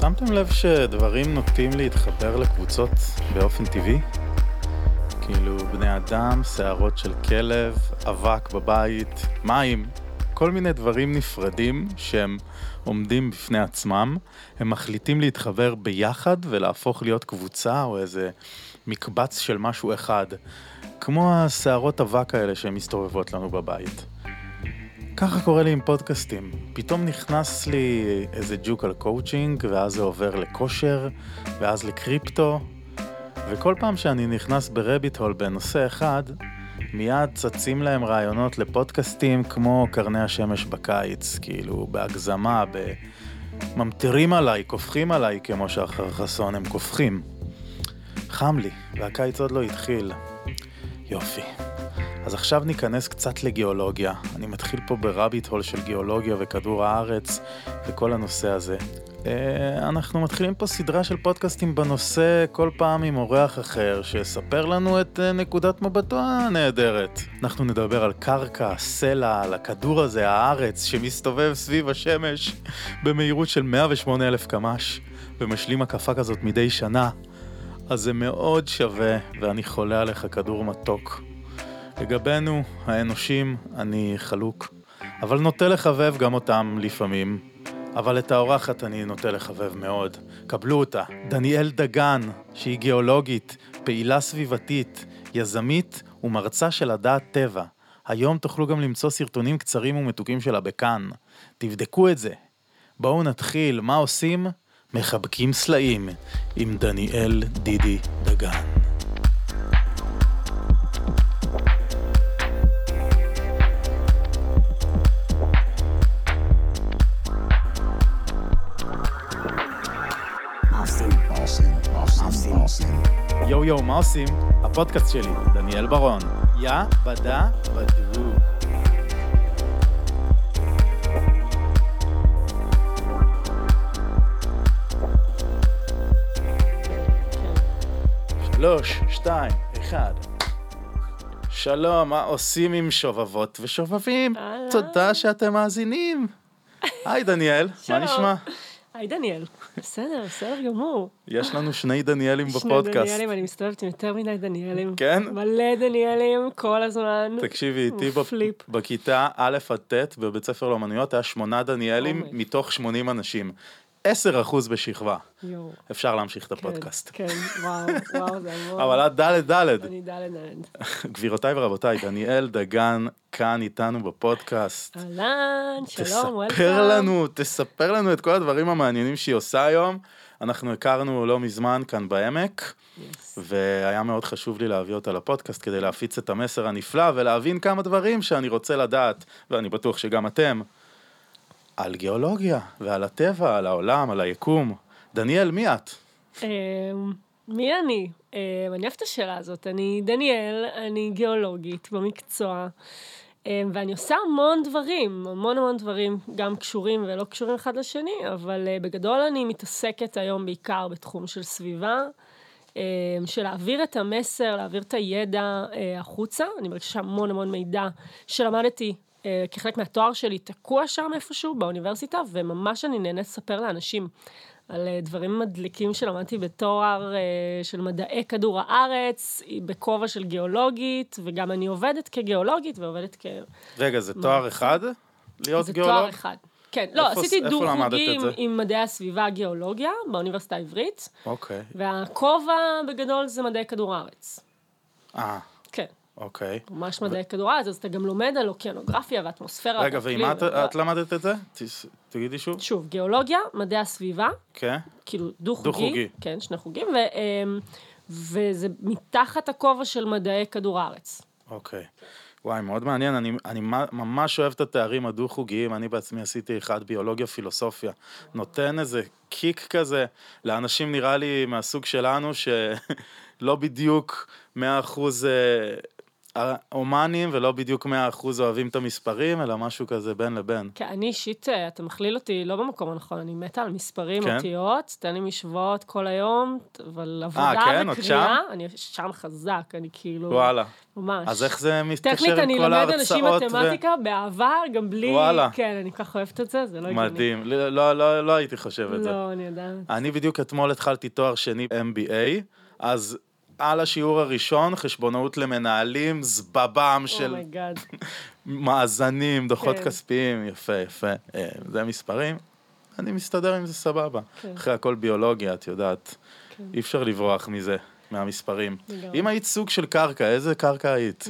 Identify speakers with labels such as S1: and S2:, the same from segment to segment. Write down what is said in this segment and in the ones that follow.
S1: שמתם לב שדברים נוטים להתחבר לקבוצות באופן טבעי? כאילו בני אדם, שערות של כלב, אבק בבית, מים, כל מיני דברים נפרדים שהם עומדים בפני עצמם, הם מחליטים להתחבר ביחד ולהפוך להיות קבוצה או איזה מקבץ של משהו אחד, כמו השערות אבק האלה שהן מסתובבות לנו בבית. ככה קורה לי עם פודקאסטים. פתאום נכנס לי איזה ג'וק על קואוצ'ינג, ואז זה עובר לכושר, ואז לקריפטו, וכל פעם שאני נכנס ב rabbit hole בנושא אחד, מיד צצים להם רעיונות לפודקאסטים כמו קרני השמש בקיץ, כאילו בהגזמה, ב... ממטירים עליי, קופחים עליי, כמו שאחר חסון הם קופחים. חם לי, והקיץ עוד לא התחיל. יופי. אז עכשיו ניכנס קצת לגיאולוגיה. אני מתחיל פה ברביט הול של גיאולוגיה וכדור הארץ וכל הנושא הזה. אה, אנחנו מתחילים פה סדרה של פודקאסטים בנושא, כל פעם עם אורח אחר, שיספר לנו את אה, נקודת מבטו הנהדרת. אנחנו נדבר על קרקע, סלע, על הכדור הזה, הארץ, שמסתובב סביב השמש במהירות של 108 אלף קמ"ש, ומשלים הקפה כזאת מדי שנה. אז זה מאוד שווה, ואני חולה עליך כדור מתוק. לגבינו, האנושים, אני חלוק, אבל נוטה לחבב גם אותם לפעמים. אבל את האורחת אני נוטה לחבב מאוד. קבלו אותה, דניאל דגן, שהיא גיאולוגית, פעילה סביבתית, יזמית ומרצה של הדעת טבע. היום תוכלו גם למצוא סרטונים קצרים ומתוקים שלה בכאן. תבדקו את זה. בואו נתחיל, מה עושים? מחבקים סלעים עם דניאל דידי דגן. יואו יואו, מה עושים? הפודקאסט שלי, דניאל ברון. יא בדה בדו. שלוש, שתיים, אחד. שלום, מה עושים עם שובבות ושובבים? תודה שאתם מאזינים. היי דניאל, מה. נשמע?
S2: היי דניאל, בסדר, בסדר גמור.
S1: יש לנו שני דניאלים
S2: שני
S1: בפודקאסט.
S2: דניאלים, אני מסתובבת עם יותר מדי דניאלים.
S1: כן?
S2: מלא דניאלים כל הזמן.
S1: תקשיבי, איתי בפ-. בכיתה א' עד ט' בבית ספר לאמנויות היה שמונה דניאלים
S2: אומי.
S1: מתוך 80 אנשים. 10 אחוז בשכבה.
S2: יואו.
S1: אפשר להמשיך את
S2: כן,
S1: הפודקאסט.
S2: כן, וואו, וואו, זה המון.
S1: אבל את ד' ד'.
S2: אני דלת דלת.
S1: גבירותיי ורבותיי, דניאל דגן כאן איתנו בפודקאסט.
S2: אהלן, שלום, וולקאם.
S1: תספר לנו, תספר לנו את כל הדברים המעניינים שהיא עושה היום. אנחנו הכרנו לא מזמן כאן בעמק,
S2: Yes.
S1: והיה מאוד חשוב לי להביא אותה לפודקאסט כדי להפיץ את המסר הנפלא ולהבין כמה דברים שאני רוצה לדעת, ואני בטוח שגם אתם, על גיאולוגיה ועל הטבע, על העולם, על היקום. דניאל, מי את?
S2: אמ, מי אני? אמ, אני אוהבת את השאלה הזאת. אני דניאל, אני גיאולוגית במקצוע, אמ, ואני עושה המון דברים, המון המון דברים, גם קשורים ולא קשורים אחד לשני, אבל אה, בגדול אני מתעסקת היום בעיקר בתחום של סביבה. של להעביר את המסר, להעביר את הידע אה, החוצה. אני מרגישה שהמון המון מידע שלמדתי אה, כחלק מהתואר שלי תקוע שם איפשהו באוניברסיטה, וממש אני נהנית לספר לאנשים על אה, דברים מדליקים שלמדתי בתואר אה, של מדעי כדור הארץ, בכובע של גיאולוגית, וגם אני עובדת כגיאולוגית ועובדת כ...
S1: רגע, זה תואר אחד? להיות
S2: זה
S1: גיאולוג?
S2: תואר אחד. כן, לא, עשיתי
S1: איפה
S2: דו
S1: למדת את
S2: חוגים
S1: זה?
S2: עם מדעי הסביבה גיאולוגיה באוניברסיטה העברית,
S1: אוקיי.
S2: והכובע בגדול זה מדעי כדור הארץ.
S1: אה,
S2: כן,
S1: אוקיי.
S2: ממש מדעי כדור הארץ, אז אתה גם לומד על אוקיינוגרפיה ואטמוספירה.
S1: רגע, ועם מה את-
S2: ואקלים,
S1: את למדת את זה? תס- תגידי שוב.
S2: שוב, גיאולוגיה, מדעי הסביבה,
S1: כן?
S2: כאילו דו-חוגי.
S1: דו-חוגי.
S2: כן, שני חוגים, ו, אמ, וזה מתחת הכובע של מדעי כדור הארץ.
S1: אוקיי. וואי, מאוד מעניין, אני, אני ממש אוהב את התארים הדו-חוגיים, אני בעצמי עשיתי אחד ביולוגיה פילוסופיה. נותן איזה קיק כזה לאנשים נראה לי מהסוג שלנו, שלא בדיוק 100% אה, הומנים ולא בדיוק 100% אוהבים את המספרים, אלא משהו כזה בין לבין.
S2: כן, אני אישית, אה, אתה מכליל אותי לא במקום הנכון, אני מתה על מספרים,
S1: כן?
S2: אותיות, תן לי משוואות כל היום, אבל עבודה
S1: כן? עוד
S2: וקריאה, אני שם חזק, אני כאילו,
S1: וואלה.
S2: ממש.
S1: אז איך זה מתקשר
S2: טכנית,
S1: עם
S2: אני
S1: כל
S2: אלמד אנשים
S1: ההרצאות? ו-
S2: מתמטיקה בעבר, גם בלי...
S1: וואלה.
S2: כן, אני ככה אוהבת את זה, זה לא הגיוני.
S1: מדהים, לא, לא, לא, לא הייתי חושב את זה.
S2: לא, אני יודעת.
S1: אני בדיוק אתמול התחלתי תואר שני MBA, אז על השיעור הראשון, חשבונאות למנהלים, זה בום של
S2: oh my God.
S1: מאזנים, דוחות
S2: כן.
S1: כספיים, יפה, יפה. אה, זה מספרים, אני מסתדר עם זה סבבה.
S2: כן.
S1: אחרי הכל ביולוגיה, את יודעת,
S2: כן.
S1: אי אפשר לברוח מזה, מהמספרים.
S2: לגמרי.
S1: אם היית סוג של קרקע, איזה קרקע היית?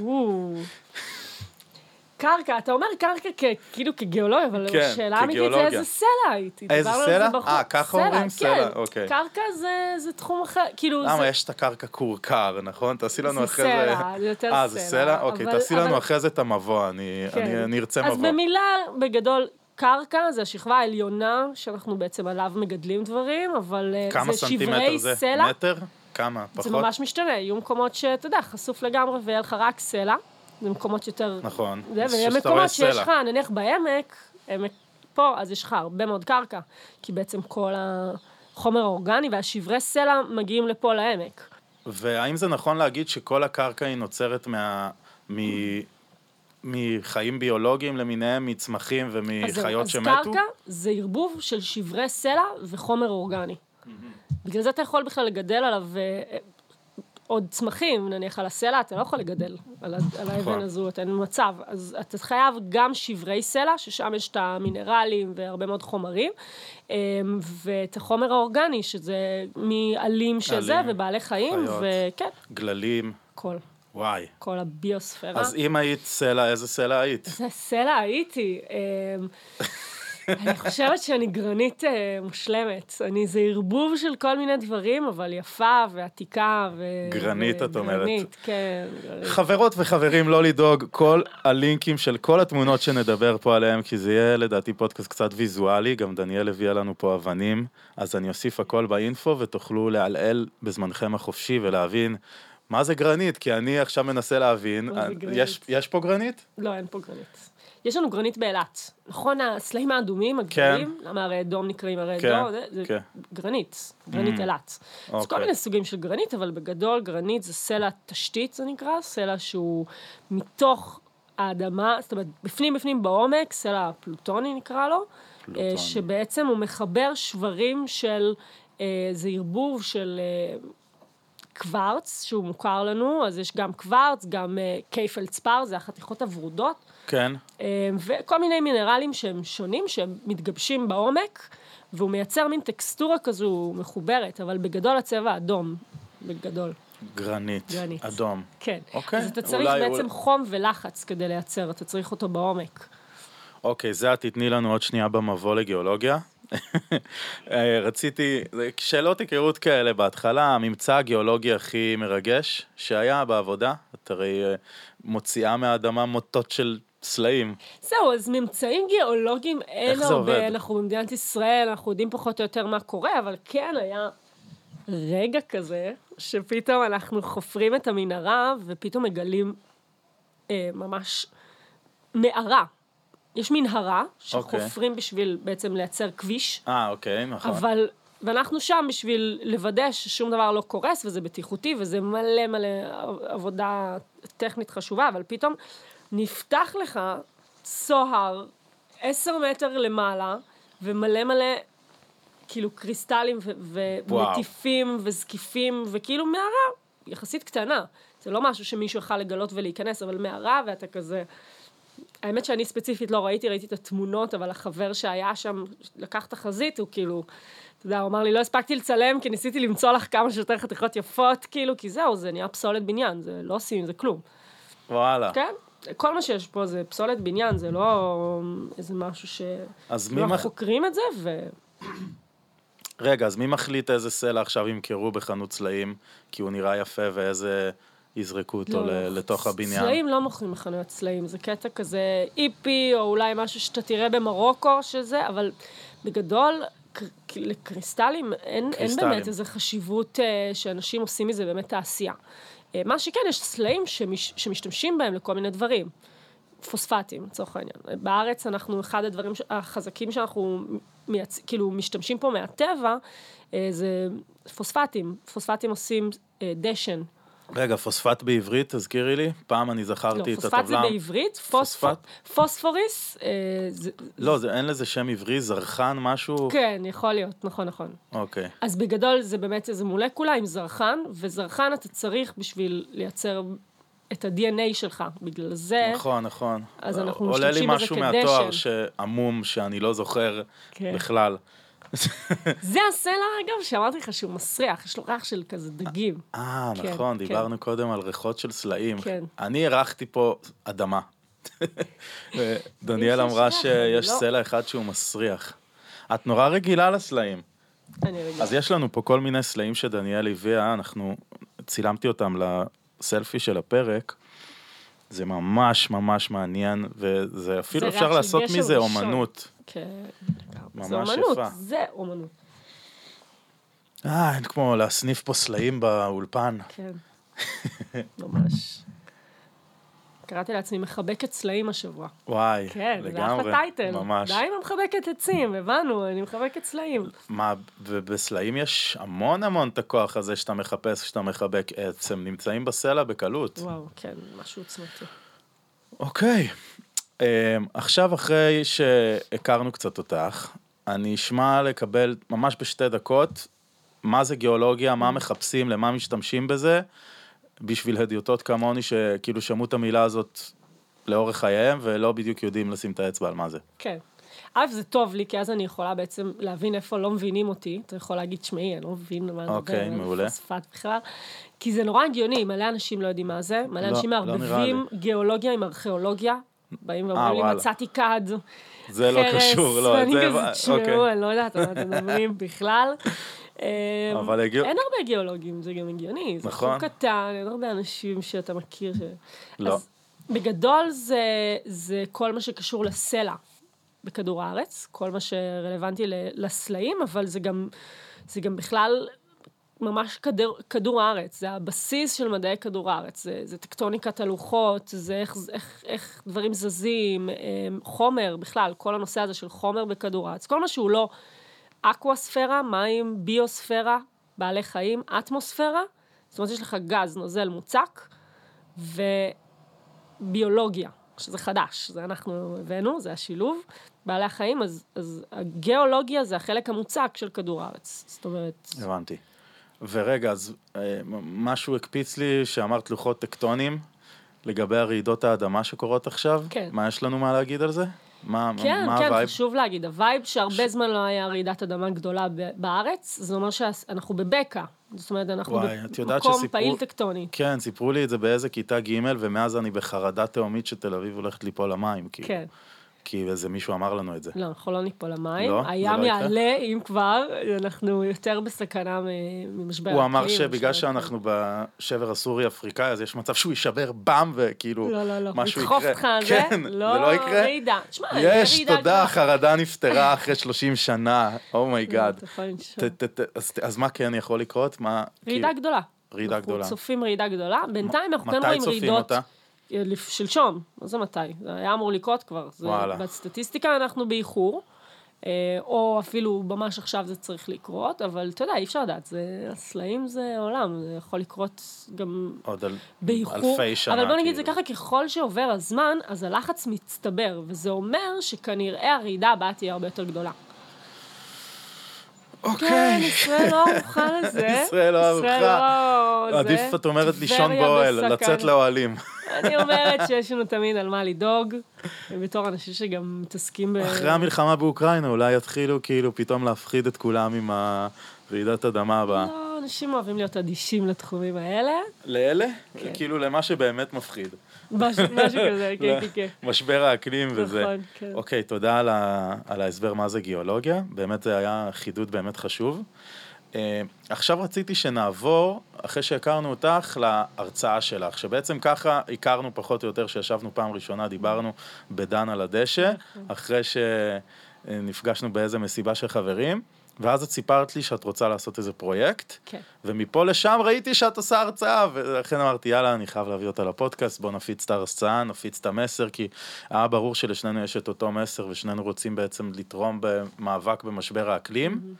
S2: קרקע, אתה אומר קרקע כ- כאילו כגיאולוגיה, אבל
S1: כן,
S2: השאלה האמיתית זה. איזה סלע הייתי.
S1: איזה סלע?
S2: זה.
S1: אה, ככה אומרים סלע?
S2: כן.
S1: אוקיי.
S2: קרקע זה- זה תחום אחר, כאילו
S1: למה,
S2: זה...
S1: יש את הקרקע כורכר, נכון? תעשי לנו
S2: זה
S1: אחרי זה...
S2: סלע, זה יותר
S1: אה, זה
S2: סלע,
S1: סלע? אוקיי,
S2: אבל-
S1: תעשי לנו
S2: אבל-
S1: אחרי זה את המבוא, אני
S2: כן.
S1: אני- אני ארצה
S2: אז
S1: מבוא.
S2: במילה, בגדול, קרקע זה השכבה העליונה שאנחנו בעצם עליו מגדלים דברים, אבל אה,
S1: כמה
S2: זה
S1: סנטימטר
S2: שברי
S1: זה?
S2: סלע.
S1: מטר? כמה?
S2: זה
S1: פחות?
S2: ממש משתנה, יהיו מקומות שאתה יודע, חשוף לגמרי ויהיה לך רק סלע, זה מקומות יותר...
S1: נכון.
S2: זה,
S1: אז
S2: ויהיה
S1: שאתה רואה
S2: מקומות שיש. לך, נניח בעמק, עמק פה, אז יש לך הרבה מאוד קרקע, כי בעצם כל החומר האורגני והשברי סלע מגיעים לפה לעמק.
S1: והאם זה נכון להגיד שכל הקרקע היא נוצרת מה... מ... מחיים ביולוגיים למיניהם, מצמחים
S2: אז
S1: ומחיות
S2: אז
S1: שמתו?
S2: קרקע זה ערבוב של שברי סלע וחומר אורגני. בגלל זה אתה יכול בכלל לגדל עליו אה, עוד צמחים, נניח על הסלע, אתה לא יכול לגדל על, על האבן
S1: נכון.
S2: הזו, אתה אין מצב. אז אתה חייב גם שברי סלע, ששם יש את המינרלים והרבה מאוד חומרים, אה, ואת החומר האורגני, שזה מעלים של זה,
S1: עלים,
S2: ובעלי חיים. וכן,
S1: גללים,
S2: כל,
S1: וואי.
S2: כל הביוספירה.
S1: אז אם היית סלע, איזה סלע היית?
S2: זה סלע הייתי. אני חושבת שאני גרנית אה, מושלמת. אני זה ערבוב של כל מיני דברים, אבל יפה ועתיקה. ו...
S1: גרנית, את אומרת.
S2: גרנית, כן. גרנית.
S1: חברות וחברים, לא לדאוג, כל הלינקים של כל התמונות שנדבר פה עליהם, כי זה יהיה לדעתי פודקאסט קצת ויזואלי, גם דניאל הביאה לנו פה אבנים, אז אני אוסיף הכל באינפו ותוכלו לעלעל בזמנכם החופשי ולהבין מה זה גרנית, כי אני עכשיו מנסה להבין? יש, יש פה גרנית?
S2: לא, אין פה גרנית. יש לנו גרנית באילת. נכון, הסלעים האדומים, הגדולים, למה הרי אדום נקראים הרי
S1: כן,
S2: אדום, זה- זה
S1: כן.
S2: גרנית, גרנית אילת. אז כל
S1: אוקיי.
S2: מיני סוגים של גרנית, אבל בגדול גרנית זה סלע תשתית, זה נקרא, סלע שהוא מתוך האדמה, זאת אומרת, בפנים בפנים בעומק, סלע פלוטוני נקרא לו,
S1: פלוטוני.
S2: אה, שבעצם הוא מחבר שברים של, אה, זה ערבוב של אה, קוורץ, שהוא מוכר לנו, אז יש גם קוורץ, גם אה, קייפלצפר, זה החתיכות הוורודות.
S1: כן.
S2: אה, וכל מיני מינרלים שהם שונים, שהם מתגבשים בעומק, והוא מייצר מין טקסטורה כזו מחוברת, אבל בגדול הצבע אדום, בגדול,
S1: גרנית,
S2: גרנית.
S1: אדום.
S2: כן.
S1: אוקיי,
S2: אז אתה צריך
S1: אולי-
S2: בעצם חום ולחץ כדי לייצר, אתה צריך אותו בעומק.
S1: אוקיי, זה את תתני לנו עוד שנייה במבוא לגיאולוגיה. אה, רציתי, שאלות היכרות כאלה בהתחלה, הממצא הגיאולוגי הכי מרגש שהיה בעבודה, את הרי אה, מוציאה מהאדמה מוטות של סלעים.
S2: זהו, אז ממצאים גיאולוגיים אין הרבה,
S1: עובד?
S2: אנחנו במדינת ישראל, אנחנו יודעים פחות או יותר מה קורה, אבל כן היה רגע כזה, שפתאום אנחנו חופרים את המנהרה, ופתאום מגלים אה, ממש מערה. יש מנהרה, שחופרים בשביל בעצם לייצר כביש,
S1: אה, אוקיי, נכון.
S2: אבל, ואנחנו שם בשביל לוודא ששום דבר לא קורס, וזה בטיחותי, וזה מלא מלא עבודה טכנית חשובה, אבל פתאום נפתח לך צוהר עשר מטר למעלה, ומלא מלא, כאילו, קריסטלים. ומטיפים וזקיפים, וכאילו מערה יחסית קטנה. זה לא משהו שמישהו יכול לגלות ולהיכנס, אבל מערה, ואתה כזה... האמת שאני ספציפית לא ראיתי, ראיתי את התמונות, אבל החבר שהיה שם, לקח את החזית, הוא כאילו, אתה יודע, הוא אמר לי, לא הספקתי לצלם, כי ניסיתי למצוא לך כמה שיותר חתיכות יפות, כאילו, כי זהו, זה נהיה פסולת בניין, זה לא עושים זה כלום.
S1: וואלה.
S2: כן? כל מה שיש פה זה פסולת בניין, זה לא איזה משהו ש...
S1: אז מי
S2: אנחנו
S1: מח...
S2: חוקרים את זה, ו...
S1: רגע, אז מי מחליט איזה סלע עכשיו ימכרו בחנות סלעים, כי הוא נראה יפה ואיזה יזרקו אותו
S2: לא,
S1: לתוך הבניין?
S2: סלעים לא מוכרים בחנויות סלעים, זה קטע כזה איפי, או אולי משהו שאתה תראה במרוקו, שזה, אבל בגדול, קר- לקריסטלים אין, אין
S1: קריסטלים.
S2: באמת איזו חשיבות אה, שאנשים עושים מזה באמת תעשייה. אה, מה שכן, יש סלעים שמש, שמשתמשים בהם לכל מיני דברים. פוספטים, לצורך העניין. בארץ אנחנו, אחד הדברים החזקים שאנחנו מייצ... כאילו משתמשים פה מהטבע, אה, זה פוספטים. פוספטים עושים אה, דשן.
S1: רגע, פוספט בעברית, תזכירי לי. פעם אני זכרתי
S2: לא,
S1: את
S2: פוספט
S1: הטבלה.
S2: זה בעברית,
S1: פוספט?
S2: פוספ... פוספוריס, אה, זה...
S1: לא, זה, אין לזה שם עברי, זרחן, משהו?
S2: כן, יכול להיות, נכון, נכון.
S1: אוקיי.
S2: אז בגדול זה באמת איזה מולקולה עם זרחן, וזרחן אתה צריך בשביל לייצר את ה-DNA שלך. בגלל זה...
S1: נכון, נכון.
S2: אז אנחנו
S1: עולה לי
S2: משתמשים בזה
S1: משהו
S2: כדשן.
S1: מהתואר שעמום, שאני לא זוכר
S2: כן.
S1: בכלל.
S2: זה הסלע, אגב, שאמרתי לך שהוא מסריח, יש לו ריח של כזה דגים.
S1: אה,
S2: כן,
S1: נכון,
S2: כן.
S1: דיברנו קודם על ריחות של סלעים.
S2: כן.
S1: אני הרחתי פה אדמה. דניאל אמרה שיש
S2: לא-
S1: סלע אחד שהוא מסריח. את נורא רגילה לסלעים.
S2: אני רגע.
S1: אז יש לנו פה כל מיני סלעים שדניאל הביאה, אנחנו, צילמתי אותם לסלפי של הפרק. זה ממש ממש מעניין, וזה אפילו
S2: זה
S1: אפשר לעשות מזה
S2: ראשון.
S1: אומנות.
S2: כן.
S1: ממש
S2: זה אומנות,
S1: יפה.
S2: זה אומנות.
S1: אה, אין כמו להסניף פה סלעים באולפן.
S2: כן. ממש. קראתי לעצמי מחבקת סלעים השבוע.
S1: וואי,
S2: כן, זה
S1: לגמרי.
S2: אחלה טייטל.
S1: ממש.
S2: די עם המחבקת עצים, הבנו, אני מחבקת סלעים.
S1: מה, ובסלעים יש המון המון את הכוח הזה שאתה מחפש כשאתה מחבק עץ, הם נמצאים בסלע בקלות.
S2: וואו, כן, משהו עוצמתי.
S1: אוקיי, um, עכשיו אחרי שהכרנו קצת אותך, אני אשמע לקבל ממש בשתי דקות מה זה גיאולוגיה, מה מחפשים, למה משתמשים בזה, בשביל הדיוטות כמוני שכאילו שמעו את המילה הזאת לאורך חייהם ולא בדיוק יודעים לשים את האצבע על מה זה.
S2: כן. א', זה טוב לי, כי אז אני יכולה בעצם להבין איפה לא מבינים אותי. אתה יכול להגיד, שמעי, אני לא מבין מה זה
S1: אוקיי, מעולה.
S2: פוספט בכלל. כי זה נורא הגיוני, מלא אנשים לא יודעים מה זה, מלא
S1: לא,
S2: אנשים
S1: לא
S2: מערבבים גיאולוגיה עם ארכיאולוגיה. באים ואומרים לי. מצאתי כד,
S1: זה לא קשור, לא,
S2: ואני
S1: זה...
S2: כזה, תשמעו,
S1: אוקיי.
S2: אני לא יודעת על מה אתם מדברים בכלל. אמ,
S1: אבל הגיע-
S2: אין הרבה גיאולוגים, זה גם הגיוני. זה
S1: נכון.
S2: חוק קטן, אין הרבה אנשים שאתה מכיר. ש...
S1: לא.
S2: אז בגדול זה, זה כל מה שקשור לסלע בכדור הארץ, כל מה שרלוונטי לסלעים, אבל זה גם, זה גם בכלל ממש כדור, כדור הארץ, זה הבסיס של מדעי כדור הארץ, זה, זה טקטוניקת הלוחות, זה איך, איך, איך דברים זזים, אמ, חומר בכלל, כל הנושא הזה של חומר בכדור הארץ, כל מה שהוא לא אקווספירה, מים, ביוספירה, בעלי חיים, אטמוספירה, זאת אומרת יש לך גז, נוזל מוצק, וביולוגיה, שזה חדש, זה אנחנו הבאנו, זה השילוב, בעלי החיים, אז, אז הגיאולוגיה זה החלק המוצק של כדור הארץ, זאת אומרת,
S1: הבנתי. ורגע, אז אה, משהו הקפיץ לי שאמרת לוחות טקטונים לגבי הרעידות האדמה שקורות עכשיו.
S2: כן.
S1: מה יש לנו מה להגיד על זה? מה,
S2: כן,
S1: מה
S2: כן,
S1: ה vibe?
S2: חשוב להגיד, ה vibe שהרבה זמן לא היה רעידת אדמה גדולה בארץ, זה אומר שאנחנו בבקע, זאת אומרת, אנחנו
S1: וואי,
S2: במקום
S1: שסיפרו-
S2: פעיל טקטוני.
S1: כן, סיפרו לי את זה באיזה כיתה ג' ומאז אני בחרדה תהומית שתל אביב הולכת ליפול למים. כאילו.
S2: כן.
S1: כי איזה מישהו אמר לנו את זה.
S2: לא, אנחנו לא ניפול למים.
S1: לא?
S2: הים
S1: לא יקרה?
S2: יעלה, אם כבר, אנחנו יותר בסכנה ממשבר
S1: הוא אמר שבגלל שאנחנו בשבר הסורי-אפריקאי, אז יש מצב שהוא יישבר באם וכאילו
S2: לא, לא, לא.
S1: משהו
S2: לדחוף
S1: יקרה.
S2: אותך על זה?
S1: כן, זה לא יקרה.
S2: רעידה. תשמע, זה
S1: יש, תודה,
S2: גדולה.
S1: החרדה נפתרה אחרי 30 שנה, oh my God.
S2: אתה יכול לנשום.
S1: אז מה כן יכול לקרות? מה...
S2: רעידה
S1: כאילו-
S2: גדולה.
S1: רעידה גדולה.
S2: אנחנו צופים רעידה גדולה. בינתיים אנחנו כן
S1: מתי
S2: רואים
S1: צופים
S2: רעידות.
S1: אותה?
S2: לפ- שלשום, מה זה מתי? זה היה אמור לקרות כבר. זה-
S1: וואלה.
S2: בסטטיסטיקה אנחנו באיחור, אה, או אפילו ממש עכשיו זה צריך לקרות, אבל אתה יודע, אי אפשר לדעת, זה, הסלעים זה עולם, זה יכול לקרות גם
S1: עוד על
S2: באיחור.
S1: אלפי שנה.
S2: אבל בוא נגיד זה
S1: כאילו.
S2: ככה, ככל שעובר הזמן, אז הלחץ מצטבר, וזה אומר שכנראה הרעידה הבאה תהיה הרבה יותר גדולה. כן,
S1: אוקיי.
S2: ישראל לא ערוכה לזה.
S1: ישראל לא ערוכה.
S2: לא... זה.
S1: עדיף, את אומרת, לישון באוהל. לצאת לאוהלים.
S2: אני אומרת שיש לנו תמיד על מה לדאוג, בתור אנשים שגם מתעסקים ב...
S1: אחרי המלחמה באוקראינה אולי יתחילו כאילו פתאום להפחיד את כולם עם הרעידת אדמה הבאה.
S2: לא, אנשים אוהבים להיות אדישים לתחומים האלה.
S1: לאלה?
S2: כן.
S1: כאילו למה שבאמת מפחיד.
S2: משהו כזה, כן, כן, כן.
S1: משבר האקלים וזה.
S2: נכון, כן.
S1: אוקיי, תודה. על ההסבר מה זה גיאולוגיה, באמת זה היה חידוד באמת חשוב. Uh, עכשיו רציתי שנעבור, אחרי שהכרנו אותך, להרצאה שלך, שבעצם ככה הכרנו פחות או יותר, שישבנו פעם ראשונה, דיברנו בדן על הדשא,
S2: נכון.
S1: אחרי שנפגשנו באיזה מסיבה של חברים, ואז את סיפרת לי שאת רוצה לעשות איזה פרויקט,
S2: כן.
S1: ומפה לשם ראיתי שאת עושה הרצאה, ולכן אמרתי, יאללה, אני חייב להביא אותה לפודקאסט, בוא נפיץ את ההרצאה, נפיץ את המסר, כי היה ברור שלשנינו יש את אותו מסר, ושנינו רוצים בעצם לתרום במאבק במשבר האקלים.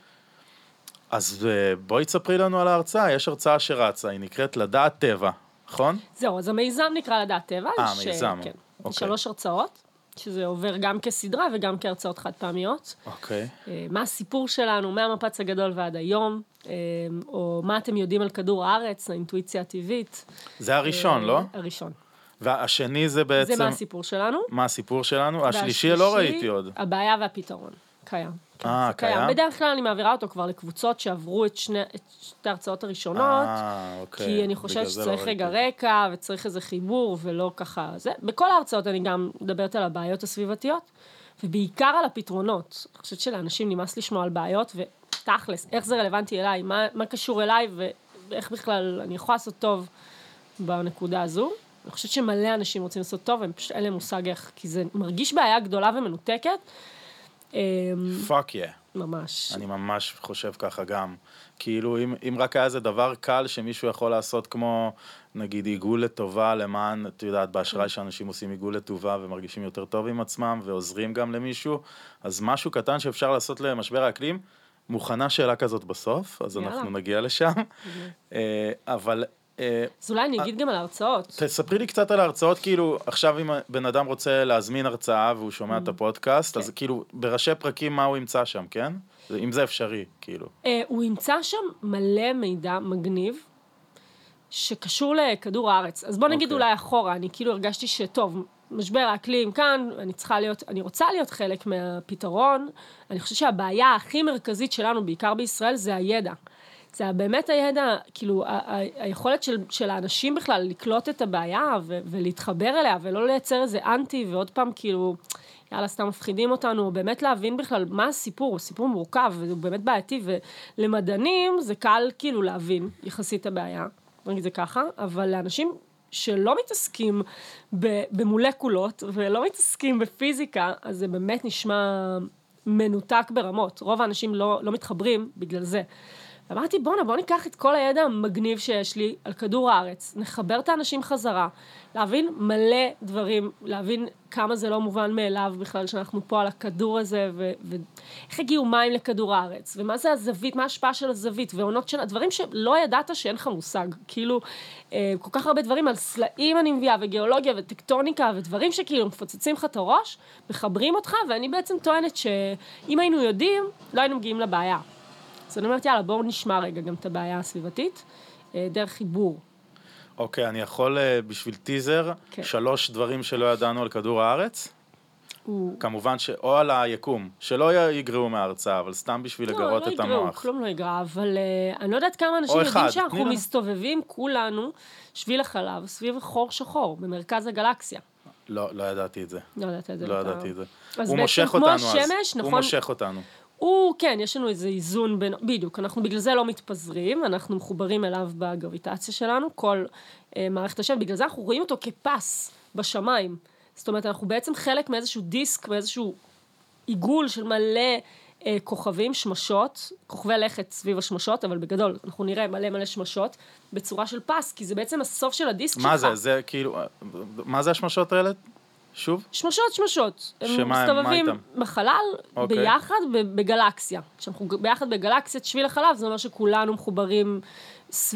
S1: אז אה, בואי תספרי לנו על ההרצאה, יש הרצאה שרצה, היא נקראת לדעת טבע, נכון?
S2: זהו, אז המיזם נקרא לדעת טבע.
S1: אה,
S2: ש-
S1: מיזם,
S2: כן.
S1: אוקיי.
S2: שלוש הרצאות, שזה עובר גם כסדרה וגם כהרצאות חד פעמיות.
S1: אוקיי.
S2: אה, מה הסיפור שלנו מהמפץ הגדול ועד היום, אה, או מה אתם יודעים על כדור הארץ, האינטואיציה הטבעית.
S1: זה הראשון, לא?
S2: הראשון.
S1: והשני זה בעצם...
S2: זה מה הסיפור שלנו.
S1: מה הסיפור שלנו? השלישי לא ראיתי עוד.
S2: הבעיה והפתרון. קיים. כן,
S1: אה,
S2: זה
S1: קיים?
S2: בדרך כלל אני מעבירה אותו כבר לקבוצות שעברו את שני את שתי ההרצאות הראשונות.
S1: אה, אוקיי.
S2: כי אני חושבת
S1: לא
S2: שצריך רגע
S1: ראיתי.
S2: רקע, וצריך איזה חיבור, ולא ככה זה. בכל ההרצאות אני גם מדברת על הבעיות הסביבתיות, ובעיקר על הפתרונות. אני חושבת שלאנשים נמאס לשמוע על בעיות, ותכלס, איך זה רלוונטי אליי, מה, מה קשור אליי, ואיך בכלל אני יכולה לעשות טוב בנקודה הזו. אני חושבת שמלא אנשים רוצים לעשות טוב, והם פשוט אין להם מושג איך, כי זה מרגיש בעיה גדולה ומנותקת. אמ,
S1: fuck yeah.
S2: ממש.
S1: אני ממש חושב ככה גם. כאילו, אם, אם רק היה איזה דבר קל שמישהו יכול לעשות כמו, נגיד, עיגול לטובה למען, את יודעת, באשראי שאנשים עושים עיגול לטובה ומרגישים יותר טוב עם עצמם ועוזרים גם למישהו, אז משהו קטן שאפשר לעשות למשבר האקלים, מוכנה שאלה כזאת בסוף, אז
S2: יאללה.
S1: אנחנו נגיע לשם. אה, אבל
S2: אז אולי אני אגיד גם על ההרצאות.
S1: תספרי לי קצת על ההרצאות, כאילו, עכשיו אם בן אדם רוצה להזמין הרצאה והוא שומע את הפודקאסט, אז
S2: כן.
S1: כאילו, בראשי פרקים מה הוא ימצא שם, כן? אם זה אפשרי, כאילו.
S2: אה, הוא ימצא שם מלא מידע מגניב, שקשור לכדור הארץ. אז בוא נגיד
S1: אוקיי.
S2: אולי אחורה, אני כאילו הרגשתי שטוב, משבר האקלים כאן, אני צריכה להיות, אני רוצה להיות חלק מהפתרון. אני חושבת שהבעיה הכי מרכזית שלנו, בעיקר בישראל, זה הידע. זה באמת הידע, כאילו, היכולת של, של האנשים בכלל לקלוט את הבעיה ו- ולהתחבר אליה, ולא לייצר איזה אנטי, ועוד פעם, כאילו, יאללה, סתם מפחידים אותנו, או באמת להבין בכלל מה הסיפור, הוא סיפור מורכב, והוא באמת בעייתי, ולמדענים זה קל כאילו להבין יחסית הבעיה, נגיד זה ככה, אבל לאנשים שלא מתעסקים במולקולות, ולא מתעסקים בפיזיקה, אז זה באמת נשמע מנותק ברמות. רוב האנשים לא, לא מתחברים בגלל זה. אמרתי, בואנה, בוא ניקח את כל הידע המגניב שיש לי על כדור הארץ, נחבר את האנשים חזרה, להבין מלא דברים, להבין כמה זה לא מובן מאליו בכלל שאנחנו פה על הכדור הזה, ואיך הגיעו מים לכדור הארץ, ומה זה הזווית, מה ההשפעה של הזווית, ועונות של... דברים שלא ידעת שאין לך מושג. כאילו, אה, כל כך הרבה דברים על סלעים אני מביאה, וגיאולוגיה, וטקטוניקה, ודברים שכאילו מפוצצים לך את הראש, מחברים אותך, ואני בעצם טוענת שאם היינו יודעים, לא היינו מגיעים לבעיה. אז אני אומרת, יאללה, בואו נשמע רגע גם את הבעיה הסביבתית, אה, דרך חיבור.
S1: אוקיי, אני יכול אה, בשביל טיזר,
S2: כן.
S1: שלוש דברים שלא ידענו על כדור הארץ?
S2: הוא...
S1: כמובן ש... או על היקום, שלא יגרעו מההרצאה, אבל סתם בשביל לגרות
S2: לא
S1: את
S2: יגרעו,
S1: המוח.
S2: כלום לא יגרע, אבל uh, אני לא יודעת כמה אנשים יודעים
S1: אחד,
S2: שאנחנו
S1: לנו.
S2: מסתובבים כולנו, שביל החלב, סביב חור שחור, במרכז הגלקסיה.
S1: לא, לא ידעתי את זה.
S2: לא יודעת את זה.
S1: לא ידעתי את זה. הוא
S2: בעצם
S1: מושך אותנו אז. הוא
S2: נכון?
S1: מושך אותנו.
S2: הוא, כן, יש לנו איזה איזון בין, בדיוק, אנחנו בגלל זה לא מתפזרים, אנחנו מחוברים אליו בגרביטציה שלנו, כל אה, מערכת השם, בגלל זה אנחנו רואים אותו כפס בשמיים. זאת אומרת, אנחנו בעצם חלק מאיזשהו דיסק, מאיזשהו עיגול של מלא אה, כוכבים, שמשות, כוכבי לכת סביב השמשות, אבל בגדול, אנחנו נראה מלא מלא שמשות, בצורה של פס, כי זה בעצם הסוף של הדיסק שלך.
S1: מה זה, זה כאילו, מה זה השמשות האלה? שוב?
S2: שמשות, שמשות. הם
S1: שמה הם,
S2: מסתובבים? בחלל,
S1: אוקיי.
S2: ביחד, בגלקסיה. כשאנחנו ביחד בגלקסיית שביל החלב, זה אומר שכולנו מחוברים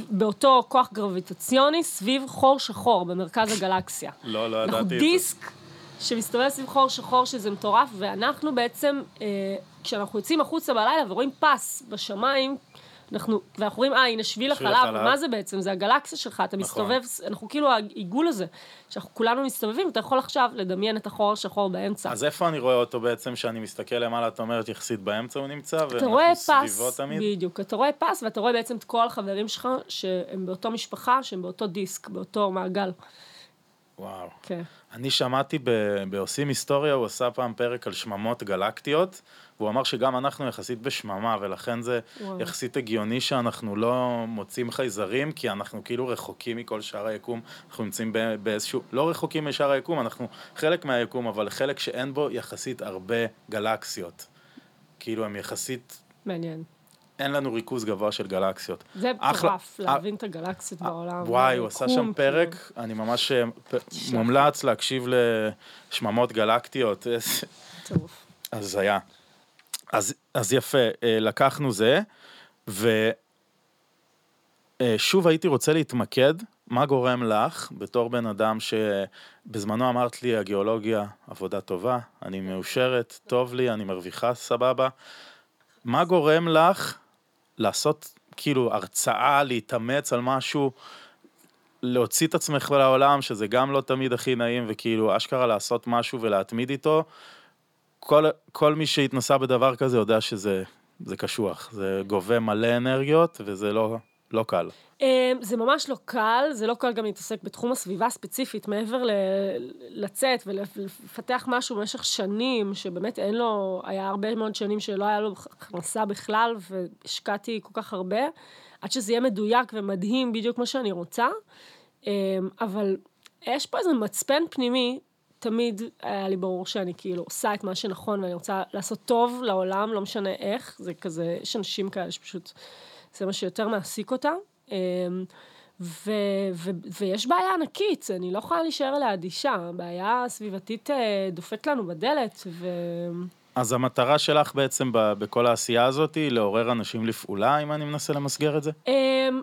S2: באותו כוח גרביטציוני סביב חור שחור במרכז הגלקסיה.
S1: לא, לא
S2: אנחנו
S1: ידעתי את זה.
S2: דיסק שמסתובב סביב חור שחור, שזה מטורף, ואנחנו בעצם, אה, כשאנחנו יוצאים החוצה בלילה ורואים פס בשמיים, אנחנו, ואנחנו רואים, אה, הנה שביל החלב. מה זה בעצם? זה הגלקסיה שלך, אתה מסתובב, אנחנו כאילו העיגול הזה, שאנחנו כולנו מסתובבים, אתה יכול עכשיו לדמיין את החור השחור באמצע.
S1: אז איפה אני רואה אותו בעצם, שאני מסתכל למעלה, את אומרת יחסית באמצע הוא נמצא, ואנחנו סביבו תמיד?
S2: בדיוק, אתה רואה פס ואתה רואה בעצם את כל החברים שלך שהם באותו משפחה, שהם באותו דיסק, באותו מעגל.
S1: וואו.
S2: כן.
S1: אני שמעתי ב- בעושים היסטוריה, הוא עשה פעם פרק על שממות גלקטיות, והוא אמר שגם אנחנו יחסית בשממה, ולכן זה
S2: וואו.
S1: יחסית הגיוני שאנחנו לא מוצאים חייזרים, כי אנחנו כאילו רחוקים מכל שאר היקום, אנחנו נמצאים ב- באיזשהו, לא רחוקים משאר היקום, אנחנו חלק מהיקום, אבל חלק שאין בו יחסית הרבה גלקסיות. כאילו הם יחסית
S2: מעניין.
S1: אין לנו ריכוז גבוה של גלקסיות.
S2: זה מטורף, להבין את הגלקסיות בעולם.
S1: וואי, הוא עשה שם פרק,
S2: כאילו.
S1: אני ממש אה. מומלץ להקשיב לשממות גלקטיות,
S2: טירוף.
S1: הזיה. אז, אז יפה, אה, לקחנו זה, ושוב הייתי רוצה להתמקד, מה גורם לך, בתור בן אדם שבזמנו אמרת לי, הגיאולוגיה, עבודה טובה, אני מאושרת, טוב לי, אני מרוויחה, סבבה. מה גורם לך לעשות כאילו הרצאה, להתאמץ על משהו, להוציא את עצמך לעולם, שזה גם לא תמיד הכי נעים, וכאילו אשכרה לעשות משהו ולהתמיד איתו, כל, כל מי שהתנסה בדבר כזה יודע שזה זה קשוח, זה גובה מלא אנרגיות וזה לא, לא קל.
S2: אמ, זה ממש לא קל, זה לא קל גם להתעסק בתחום הסביבה הספציפית, מעבר ל- לצאת ולפתח משהו במשך שנים, שבאמת אין לו, היה הרבה מאוד שנים שלא היה לו הכנסה בכלל, והשקעתי כל כך הרבה, עד שזה יהיה מדויק ומדהים בדיוק כמו שאני רוצה. אמ, אבל יש פה איזה מצפן פנימי, תמיד היה לי ברור שאני כאילו עושה את מה שנכון, ואני רוצה לעשות טוב לעולם, לא משנה איך, זה כזה, יש אנשים כאלה שפשוט, זה מה שיותר מעסיק אותם. אמ, ו, ו, ויש בעיה ענקית, אני לא יכולה להישאר אליה אדישה, הבעיה הסביבתית אה, דופקת לנו בדלת, ו...
S1: אז המטרה שלך בעצם ב, בכל העשייה הזאת היא לעורר אנשים לפעולה, אם אני מנסה למסגר את זה?
S2: Um,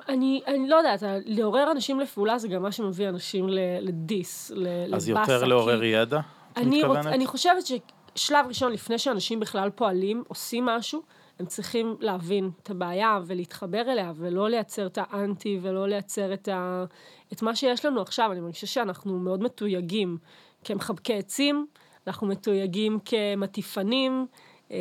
S2: אני, אני לא יודעת, לעורר אנשים לפעולה זה גם מה שמביא אנשים לדיס, ל-
S1: אז
S2: לבאסה,
S1: יותר
S2: כי
S1: לעורר ידע,
S2: אני, רוצ? אני חושבת ששלב ראשון, לפני שאנשים בכלל פועלים, עושים משהו, הם צריכים להבין את הבעיה ולהתחבר אליה, ולא לייצר את האנטי, ולא לייצר את, ה, את מה שיש לנו עכשיו. אני מרגישה שאנחנו מאוד מתויגים כמחבקי עצים, אנחנו מתויגים כמטיפנים, אמ,